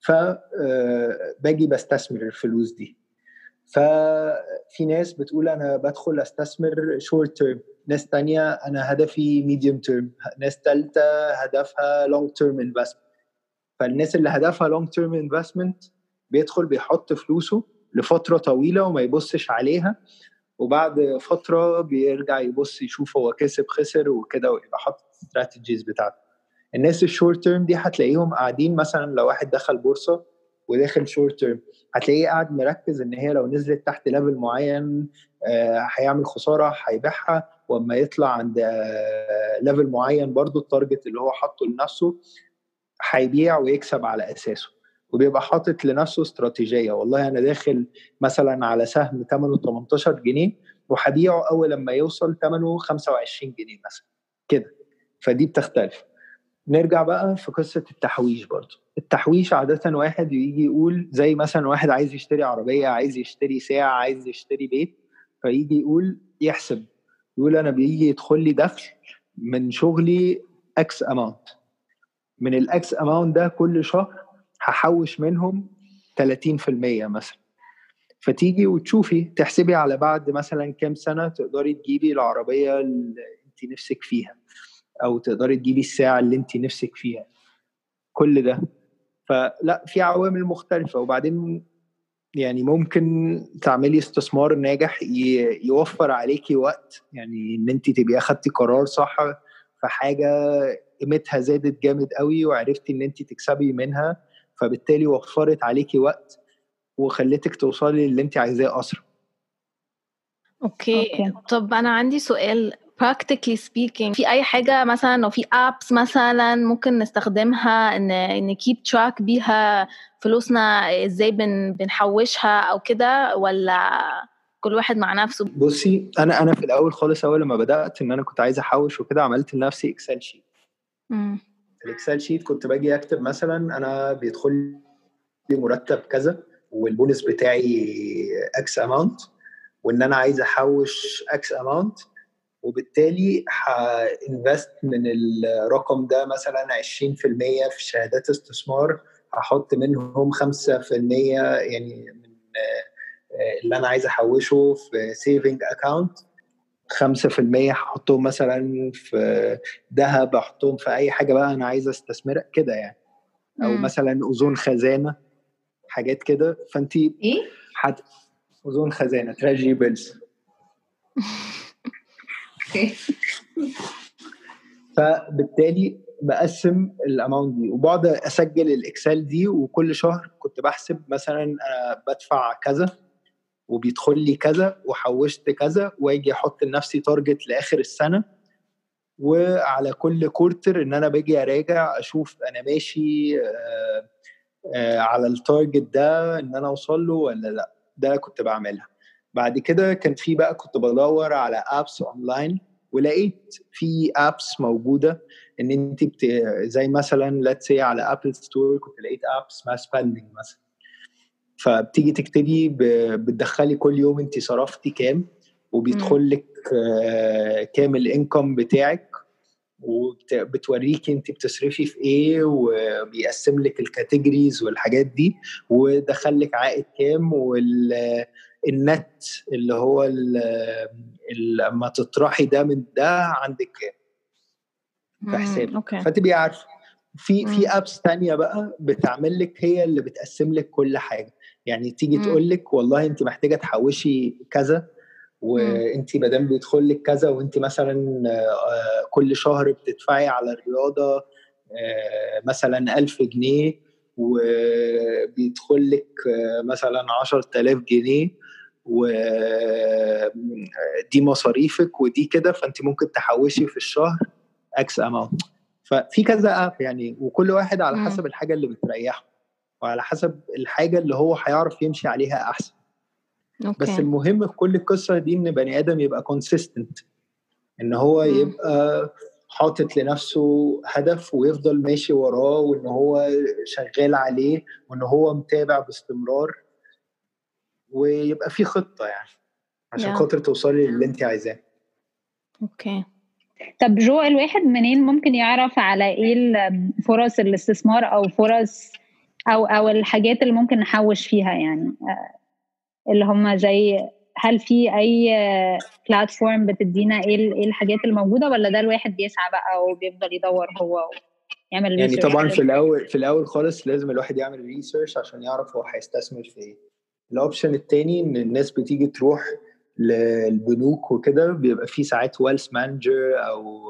فباجي بستثمر الفلوس دي. ففي ناس بتقول أنا بدخل أستثمر short term ناس تانية أنا هدفي medium term ناس تالتة هدفها long term investment فالناس اللي هدفها long term investment بيدخل بيحط فلوسه لفترة طويلة وما يبصش عليها وبعد فترة بيرجع يبص يشوف هو كسب خسر وكده ويبقى حاطط strategies بتاعته. الناس ال short term دي هتلاقيهم قاعدين مثلا لو واحد دخل بورصة وداخل short term هتلاقيه قاعد مركز إن هي لو نزلت تحت level معين هيعمل خسارة هيبيعها. وأما يطلع عند level معين برضو ال target اللي هو حاطه لنفسه هيبيع ويكسب على أساسه. وبيبقى حاطط لنفسه استراتيجية. والله أنا داخل مثلا على سهم ثمنه 18 جنيه وهبيعه أول لما يوصل ثمنه 25 جنيه مثلا. كده. فدي بتختلف. نرجع بقى في قصة التحويش برضه التحويش عادة واحد يجي يقول زي مثلا واحد عايز يشتري عربية عايز يشتري ساعة عايز يشتري بيت فيجي يقول يحسب. يقول أنا بيجي يدخل لي دخل من شغلي X amount من ال X amount ده كل شهر هحوش منهم 30% مثلا. فتيجي وتشوفي تحسبي على بعد مثلا كام سنة تقدري تجيبي العربية اللي انت نفسك فيها. أو تقدري تجيبي الساعة اللي انت نفسك فيها. كل ده. فلا في عوامل مختلفة. وبعدين يعني ممكن تعملي استثمار ناجح يوفر عليكي وقت. يعني إن انت تبقي اخدتي قرار صح في حاجة قيمتها زادت جامد قوي وعرفتي إن انت تكسبي منها فبالتالي وفرت عليكي وقت وخلتك توصلي للي انت عايزاه أسرع. Okay. Okay. طب أنا عندي سؤال. Practically speaking في أي حاجة مثلا لو في apps مثلا ممكن نستخدمها إن ن keep track بيها فلوسنا إزاي بن بنحوشها أو كده ولا كل واحد مع نفسه؟ بصي أنا أنا في الأول خالص أول لما بدأت إن أنا كنت عايز أحوش وكده عملت لنفسي Excel sheet ال Excel sheet كنت باجي أكتب مثلا أنا بيدخل لي مرتب كذا والبونس بتاعي X amount وإن أنا عايز أحوش X amount وبالتالي ه invest من الرقم ده مثلا 20% في شهادات استثمار. هحط منهم 5% يعني من اللي أنا عايز أحوشه في saving account 5% هحطهم مثلا في ذهب احطهم في أي حاجة بقى أنا عايز أستثمرها كده يعني. أو مم. مثلا اذون خزانة حاجات كده. فانت إيه؟ حت... اذون خزانة treasury bills (laughs) (laughs) فبالتالي بقسم ال amount دي وبقعد أسجل ال Excel دي وكل شهر كنت بحسب مثلا أنا بدفع كذا وبيدخل لي كذا وحوشت كذا واجي أحط لنفسي target لآخر السنة وعلى كل quarter إن أنا باجي أراجع أشوف أنا ماشي آآ آآ على ال target ده إن أنا أوصل له ولا لأ. ده كنت بعملها. بعد كده كان في بقى كنت بدور على apps online ولقيت في apps موجودة إن أنت بت... زي مثلا let's say على Apple Store كنت لقيت app اسمها Spending مثلا. فبتيجي تكتبي ب... بتدخلي كل يوم أنت صرفتي كام وبيدخل لك كام الانكم بتاعك. وبتوريكي انت بتصرفي في إيه وبيقسم لك الكاتيجوريز والحاجات دي ودخل لك عائد كام وال النت اللي هو لما تطرحي ده من ده عندك كام. في حسابك. فتبقي عارفة. في. في ابس تانية بقى بتعمل لك هي اللي بتقسم لك كل حاجة. يعني تيجي. تقول لك والله انت محتاجة تحوشي كذا وانت ما دام بيدخل لك كذا وانت مثلا آه، كل شهر بتدفعي على الرياضة آه، مثلا 1000 جنيه وبيدخل لك آه، مثلا 10000 جنيه ودي مصاريفك ودي كده فانت ممكن تحوشي في الشهر X amount ففي كذا app يعني وكل واحد على. حسب الحاجة اللي بتريحه وعلى حسب الحاجة اللي هو هيعرف يمشي عليها أحسن. Okay. بس المهم في كل القصة دي إن بني آدم يبقى consistent إن هو مم. يبقى حاطط لنفسه هدف ويفضل ماشي وراه وإن هو شغال عليه وإن هو متابع باستمرار ويبقى في خطة يعني عشان Yeah. خاطر توصلي للي أنت عايزاه. Okay. طب جو الواحد منين ممكن يعرف على إيه فرص الاستثمار أو فرص أو أو الحاجات اللي ممكن نحوش فيها يعني؟ آه، اللي هم زي هل في أي platform بتدينا إيه ال- إيه الحاجات الموجودة ولا ده الواحد بيسعى بقى وبيفضل يدور هو ويعمل يعني طبعا؟ في الأول في الأول خالص لازم الواحد يعمل research عشان يعرف هو هيستثمر في إيه ال option التاني إن الناس بتيجي تروح للبنوك وكده بيبقى في ساعات wealth manager أو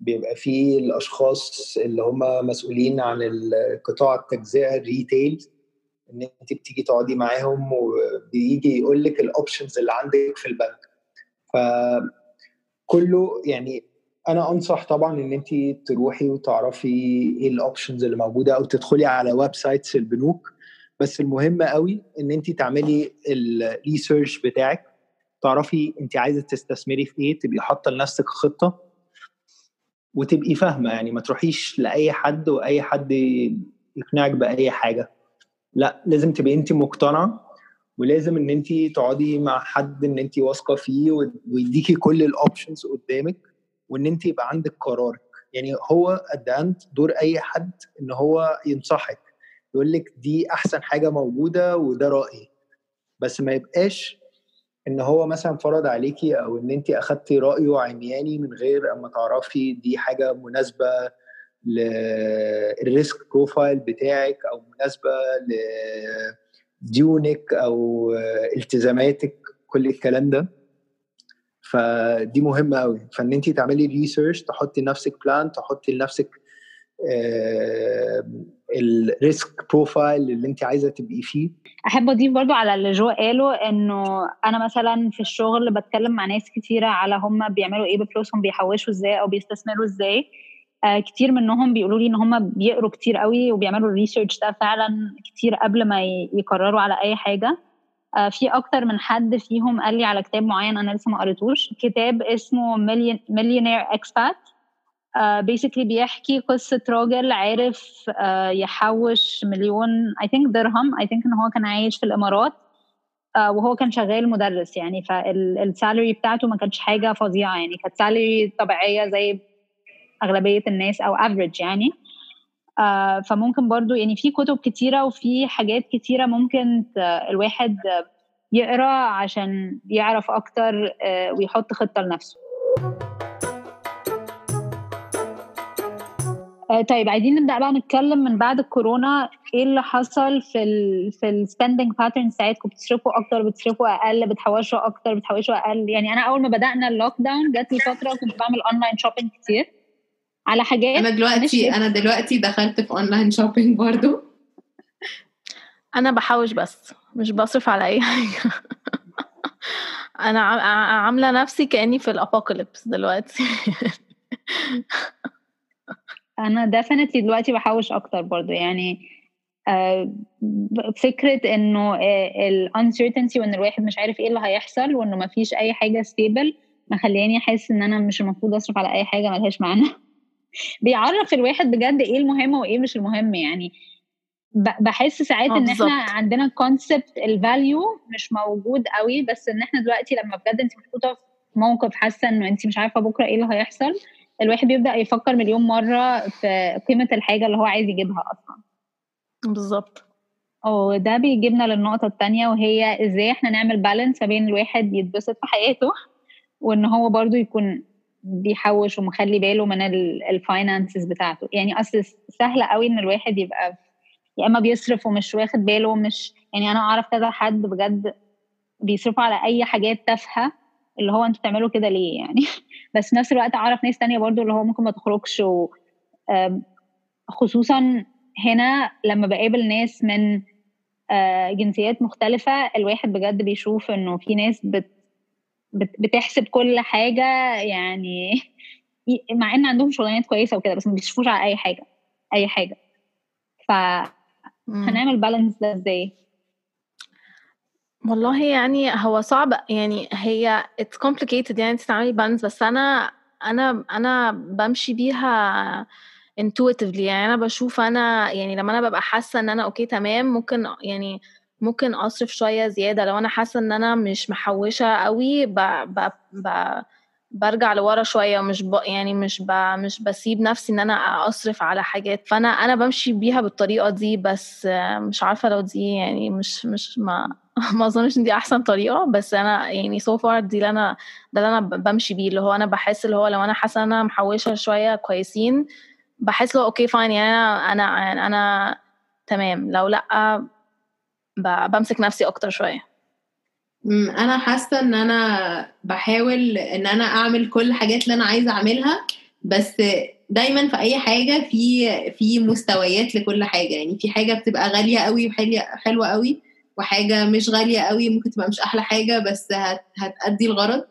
بيبقى في الأشخاص اللي هم مسؤولين عن قطاع التجزئة ال retail إن أنت بتيجي تقعدي معاهم وبيجي يقول لك ال options اللي عندك في البنك. فكله يعني أنا أنصح طبعا إن أنت تروحي وتعرفي إيه ال options اللي موجودة أو تدخلي على websites البنوك. بس المهم قوي إن أنت تعملي ال research بتاعك. تعرفي أنت عايزة تستثمري في إيه تبقي حاطة لنفسك خطة وتبقي فاهمة. يعني ما تروحيش لأي حد وأي حد يقنعك بأي حاجة. لا لازم تبقي انت مقتنعة ولازم ان انت تقعدي مع حد ان انت واثقة فيه ويديكي كل الاوبشنز قدامك وان انت يبقى عندك قرارك. يعني هو قد دور أي حد إن هو ينصحك يقول لك دي أحسن حاجة موجودة وده رأيي. بس ما يبقاش إن هو مثلا فرض عليكي أو إن انت أخدتي رأيه عمياني من غير أما تعرفي دي حاجة مناسبة لل risk profile بتاعك أو مناسبة لديونك أو التزاماتك كل الكلام ده. فدي مهمة قوي فإن انت تعملي research تحطي لنفسك plan تحطي لنفسك ال risk profile اللي انت عايزة تبقي فيه. أحب أضيف برضو على اللي جو قاله إنه أنا مثلا في الشغل بتكلم مع ناس كتيرة على هم بيعملوا إيه بفلوسهم بيحوشوا إزاي أو بيستثمروا إزاي. آه كتير منهم بيقولوا لي إن هم بيقروا كتير قوي وبيعملوا ال research ده فعلا كتير قبل ما يقرروا على أي حاجة. آه في أكتر من حد فيهم قال لي على كتاب معين أنا لسه ما قريتوش كتاب اسمه Millionaire Expat basically بيحكي قصة راجل عارف uh, يحوش مليون I think درهم I think إن هو كان عايش في الإمارات. وهو كان شغال مدرس يعني فال salary بتاعته ما كانتش حاجة فظيعة يعني. كانت salary طبيعية زي أغلبية الناس أو average يعني. فممكن برضو يعني في كتب كتيرة وفي حاجات كتيرة ممكن الواحد يقرأ عشان يعرف أكتر ويحط خطة لنفسه. طيب عايزين نبدأ بقى نتكلم من بعد الكورونا إيه اللي حصل في ال في ال spending pattern بتاعتكم بتصرفوا أكتر بتصرفوا أقل بتحوشوا أكتر بتحوشوا أقل؟ يعني أنا أول ما بدأنا ال lockdown جات لي فترة كنت بعمل online shopping كتير. على حاجات أنا دلوقتي أنا دلوقتي دخلت في online shopping برضو. أنا بحوش بس مش بصرف على أي حاجة. (laughs) أنا عاملة نفسي كأني في ال apocalypse دلوقتي. (laughs) أنا definitely دلوقتي بحوش أكتر برضو يعني آه فكرة إنه ال uncertainty وإن الواحد مش عارف إيه اللي هيحصل وإنه ما فيش أي حاجة stable مخلياني أحس إن أنا مش المفروض أصرف على أي حاجة ملهاش معنى. بيعرف الواحد بجد إيه المهم وإيه مش المهم يعني. بحس ساعات إن بالزبط. إحنا عندنا concept ال value مش موجود قوي بس إن إحنا دلوقتي لما بجد انت محطوطة في موقف حاسة إنه انت مش عارفة بكرة إيه اللي هيحصل الواحد بيبدأ يفكر مليون مرة في قيمة الحاجة اللي هو عايز يجيبها أصلا. بالظبط. وده بيجيبنا للنقطة التانية وهي إزاي إحنا نعمل بالانس ما بين الواحد يتبسط في حياته وإن هو برضو يكون بيحوش ومخلي باله من الفاينانسز بتاعته. يعني أصل سهل قوي إن الواحد يبقى يا إما بيصرف ومش واخد باله مش يعني أنا أعرف كذا حد بجد بيصرفوا على أي حاجات تافهة اللي هو أنتوا بتعملوا كده ليه يعني؟ (laughs) بس في نفس الوقت أعرف ناس تانية برضو اللي هو ممكن ما تخرجش و خصوصا هنا لما بقابل ناس من جنسيات مختلفة الواحد بجد بيشوف إنه في ناس بت بتحسب كل حاجة يعني (laughs) مع إن عندهم شغلانات كويسة وكده بس ما بيشوفوش على أي حاجة أي حاجة. ف هنعمل بالانس ده إزاي؟ والله يعني هو صعب يعني هي it's complicated يعني أنت تعملي بالانس بس أنا أنا أنا بمشي بيها intuitively يعني أنا بشوف أنا يعني لما أنا ببقى حاسة إن أنا أوكي تمام ممكن يعني ممكن أصرف شوية زيادة. لو أنا حاسة إن أنا مش محوشة قوي ب ب ب برجع لورا شوية. مش ب يعني مش ب مش بسيب نفسي إن أنا أصرف على حاجات. فأنا أنا بمشي بيها بالطريقة دي بس مش عارفة لو دي يعني مش مش ما (laughs) ما أظنش إن دي أحسن طريقة. بس أنا يعني so far دي اللي أنا ده اللي أنا بمشي بيه. اللي هو أنا بحس اللي هو لو أنا حاسة إن أنا محوشة شوية كويسين بحس له okay fine يعني أنا أنا أنا تمام. لو لأ بمسك نفسي أكتر شوية. أنا حاسة إن أنا بحاول إن أنا أعمل كل الحاجات اللي أنا عايزة أعملها بس دايما في أي حاجة في في مستويات لكل حاجة. يعني في حاجة بتبقى غالية قوي وحلوه قوي وحاجة مش غالية قوي ممكن تبقى مش أحلى حاجة بس هت هتأدي الغرض.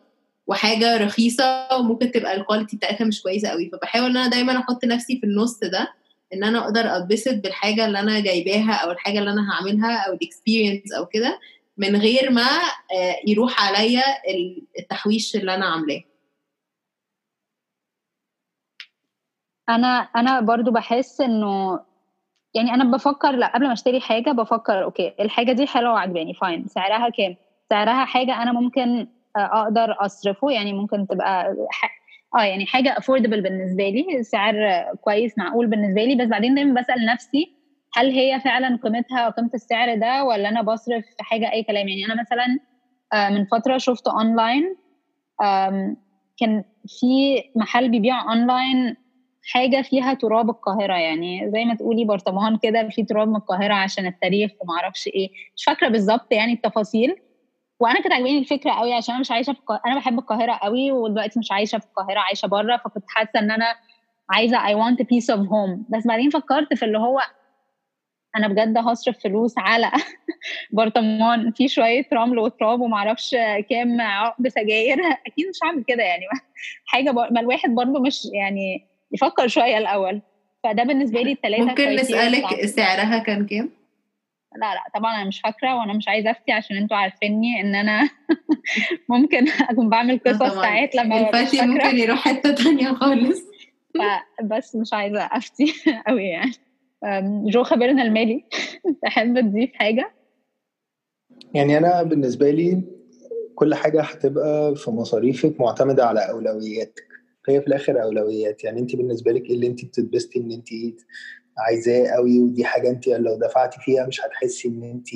وحاجة رخيصة وممكن تبقى ال quality بتاعتها مش كويسة قوي فبحاول إن أنا دايما أحط نفسي في النص ده. إن أنا أقدر أتبسط بالحاجة اللي أنا جايباها أو الحاجة اللي أنا هعملها أو ال experience أو كده من غير ما يروح عليا التحويش اللي أنا عاملاه. أنا أنا برضو بحس إنه يعني أنا بفكر لا قبل ما أشتري حاجة بفكر okay الحاجة دي حلوة وعجباني fine سعرها كام؟ سعرها حاجة أنا ممكن أقدر أصرفه يعني ممكن تبقى آه يعني حاجة affordable بالنسبة لي سعر كويس معقول بالنسبة لي بس بعدين دايما بسأل نفسي هل هي فعلا قيمتها قيمة السعر ده ولا أنا بصرف في حاجة أي كلام؟ يعني أنا مثلا من فترة شفت اونلاين كان في محل بيبيع اونلاين حاجة فيها تراب القاهرة يعني زي ما تقولي برطمان كده في تراب من القاهرة عشان التاريخ وما أعرفش إيه مش فاكرة بالظبط يعني التفاصيل وأنا كانت عاجباني الفكرة قوي عشان أنا مش عايشة في القاهرة. أنا بحب القاهرة قوي ودلوقتي مش عايشة في القاهرة عايشة بره فكنت حاسة ان أنا عايزة I want a piece of home. بس بعدين فكرت في اللي هو أنا بجد هصرف فلوس على (laughs) برطمان. فيه شوية رمل وتراب ومعرفش كام عقب سجاير. (laughs) أكيد مش هعمل كده يعني. (laughs) حاجة بر... ما الواحد برضه مش يعني يفكر شوية الأول. فده بالنسبة لي الثلاثه ممكن نسألك سعرها كان كام؟ لا لا طبعا أنا مش فاكرة وأنا مش عايزة أفتي عشان أنتوا عارفيني إن أنا (laughs) ممكن أكون بعمل قصص ساعات لما الفتي ممكن يروح حتة تانية خالص. (laughs) بس مش عايزة أفتي (laughs) قوي يعني. جو خبيرنا المالي. تحب تضيف حاجة؟ يعني أنا بالنسبة لي كل حاجة هتبقى في مصاريفك معتمدة على أولوياتك. هي في الآخر أولويات. يعني أنت بالنسبة لك إيه اللي أنت بتتبسطي إن أنت عايزاه قوي ودي حاجة انت لو دفعتي فيها مش هتحسي ان انت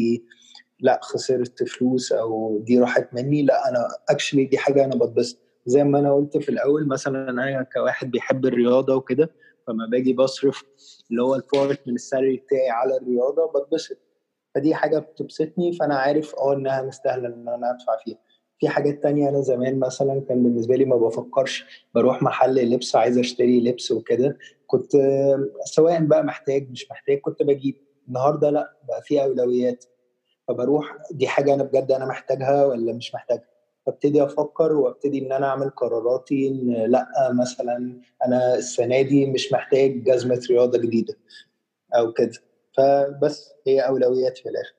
لا خسرت فلوس أو دي راحت مني لا أنا actually دي حاجة أنا بتبسط. زي ما أنا قلت في الأول مثلا أنا كواحد بيحب الرياضة وكده فما باجي بصرف اللي هو ال part من ال salary بتاعي على الرياضة بتبسط. فدي حاجة بتبسطني فأنا عارف آه إنها مستاهلة إن أنا أدفع فيها. في حاجات تانية. أنا زمان مثلا كان بالنسبة لي ما بفكرش بروح محل لبس عايز أشتري لبس وكده. كنت سواء بقى محتاج مش محتاج كنت بجيب. النهاردة لأ بقى في أولويات. فبروح دي حاجة أنا بجد أنا محتاجها ولا مش محتاجها؟ فابتدي أفكر وابتدي إن أنا أعمل قراراتي إن لأ مثلا أنا السنة دي مش محتاج جزمة رياضة جديدة أو كده. فبس هي أولويات في الآخر.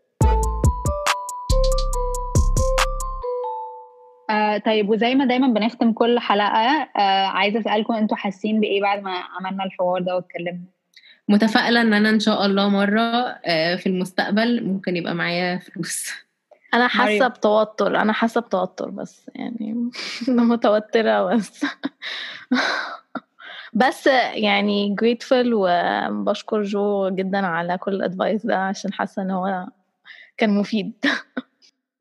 آه طيب وزي ما دايما بنختم كل حلقة آه عايزة أسألكم أنتوا حاسين بإيه بعد ما عملنا الحوار ده واتكلمنا؟ متفائلة إن أنا إن شاء الله مرة آه في المستقبل ممكن يبقى معايا فلوس. (laughs) أنا حاسة بتوتر أنا حاسة بتوتر بس يعني (laughs) أنا متوترة بس. (laughs) بس يعني grateful وبشكر جو جدا على كل الادفايس ده عشان حاسة إن هو كان مفيد.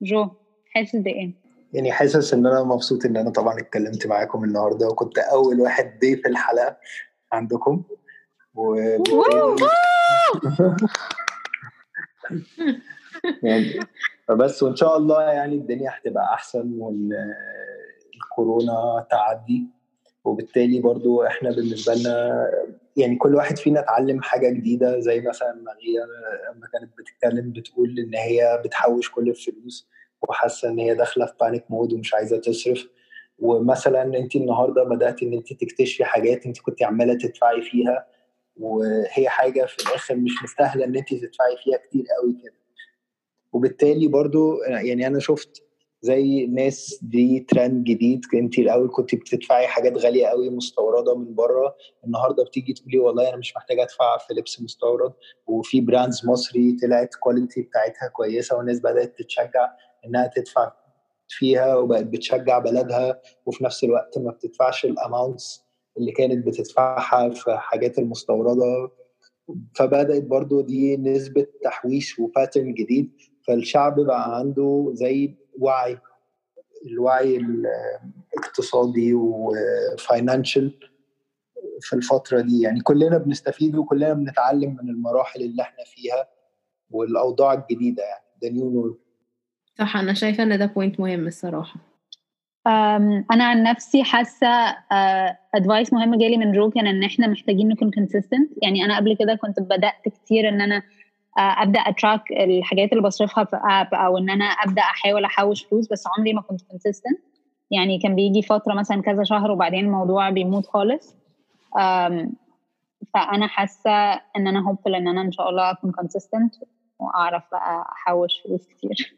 جو حاسس بإيه؟ يعني حاسس إن أنا مبسوط إن أنا طبعا اتكلمت معاكم النهارده وكنت أول واحد ضيف الحلقة عندكم. و يعني فبس وإن شاء الله يعني الدنيا هتبقى أحسن وإن الكورونا تعدي. وبالتالي برضو إحنا بالنسبة لنا يعني كل واحد فينا اتعلم حاجة جديدة زي مثلا ماريا لما كانت بتتكلم بتقول إن هي بتحوش كل الفلوس. وحاسة إن هي داخلة في panic mode ومش عايزة تصرف. ومثلا انت النهارده بدات إن انت تكتشفي حاجات انت كنت عمالة تدفعي فيها وهي حاجة في الآخر مش مستاهلة إن انت تدفعي فيها كتير قوي كده. وبالتالي برضو يعني أنا شفت زي ناس دي ترند جديد. انت الأول كنت بتدفعي حاجات غالية قوي مستوردة من بره. النهارده بتيجي تقولي والله أنا مش محتاجة أدفع في لبس مستورد. وفي brands مصري طلعت quality بتاعتها كويسة والناس بدأت تتشجع. إنها تدفع فيها وبقت بتشجع بلدها وفي نفس الوقت ما بتدفعش ال amounts اللي كانت بتدفعها في حاجات المستوردة. فبدأت برضو دي نسبة تحويش و pattern جديد فالشعب بقى عنده زي وعي الوعي الاقتصادي و financial في الفترة دي. يعني كلنا بنستفيد وكلنا بنتعلم من المراحل اللي إحنا فيها والأوضاع الجديدة يعني ده new norm صح أنا شايفة إن ده point مهم الصراحة. أنا عن نفسي حاسة advice مهم جالي من جو كان إن إحنا محتاجين نكون consistent يعني أنا قبل كده كنت بدأت كتير إن أنا أبدأ a track الحاجات اللي بصرفها في app أو إن أنا أبدأ أحاول أحوش فلوس بس عمري ما كنت consistent يعني كان بيجي فترة مثلا كذا شهر وبعدين الموضوع بيموت خالص. فأنا حاسة إن أنا hopeful إن أنا إن شاء الله أكون consistent وأعرف بقى أحوش فلوس كتير.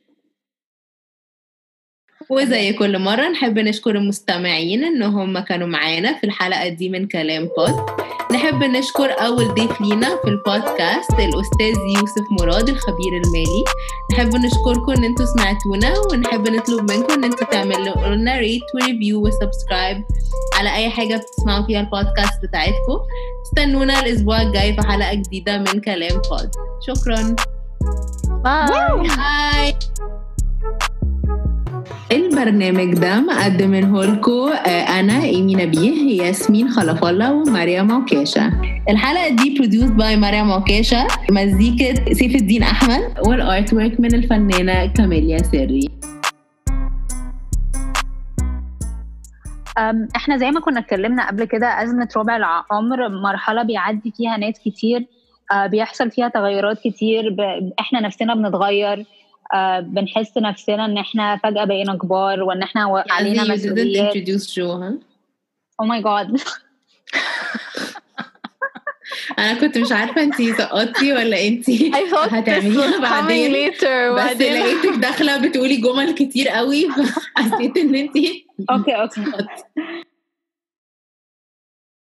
وزي كل مرة نحب نشكر المستمعين إن هم كانوا معانا في الحلقة دي من كلام بود نحب نشكر أول ضيف لينا في البودكاست الأستاذ يوسف مراد الخبير المالي. نحب نشكركم إن أنتوا سمعتونا ونحب نطلب منكم إن أنتوا تعملوا لنا rate و review و subscribe على أي حاجة بتسمعوا فيها البودكاست بتاعتكم. استنونا الأسبوع الجاي في حلقة جديدة من كلام بود شكرا. bye bye البرنامج ده مقدمينه لكم أنا إيمي نبيه ياسمين خلف الله ومريم عكاشه الحلقة دي produced by مريم عكاشه مزيكة سيف الدين أحمد وال artwork من الفنانة كاميليا سري. إحنا زي ما كنا اتكلمنا قبل كده أزمة ربع العمر مرحلة بيعدي فيها ناس كتير بيحصل فيها تغيرات كتير إحنا نفسنا بنتغير. آه بنحس نفسنا إن إحنا فجأة بقينا كبار وإن إحنا علينا مسؤوليات didn't introduce Joe huh? oh my God أنا كنت مش عارفة انت سقطتي ولا انت (laughs) هتعمليها بعدين. later بس لقيتك داخلة بتقولي جمل كتير قوي (laughs) فحسيت إن انت okay okay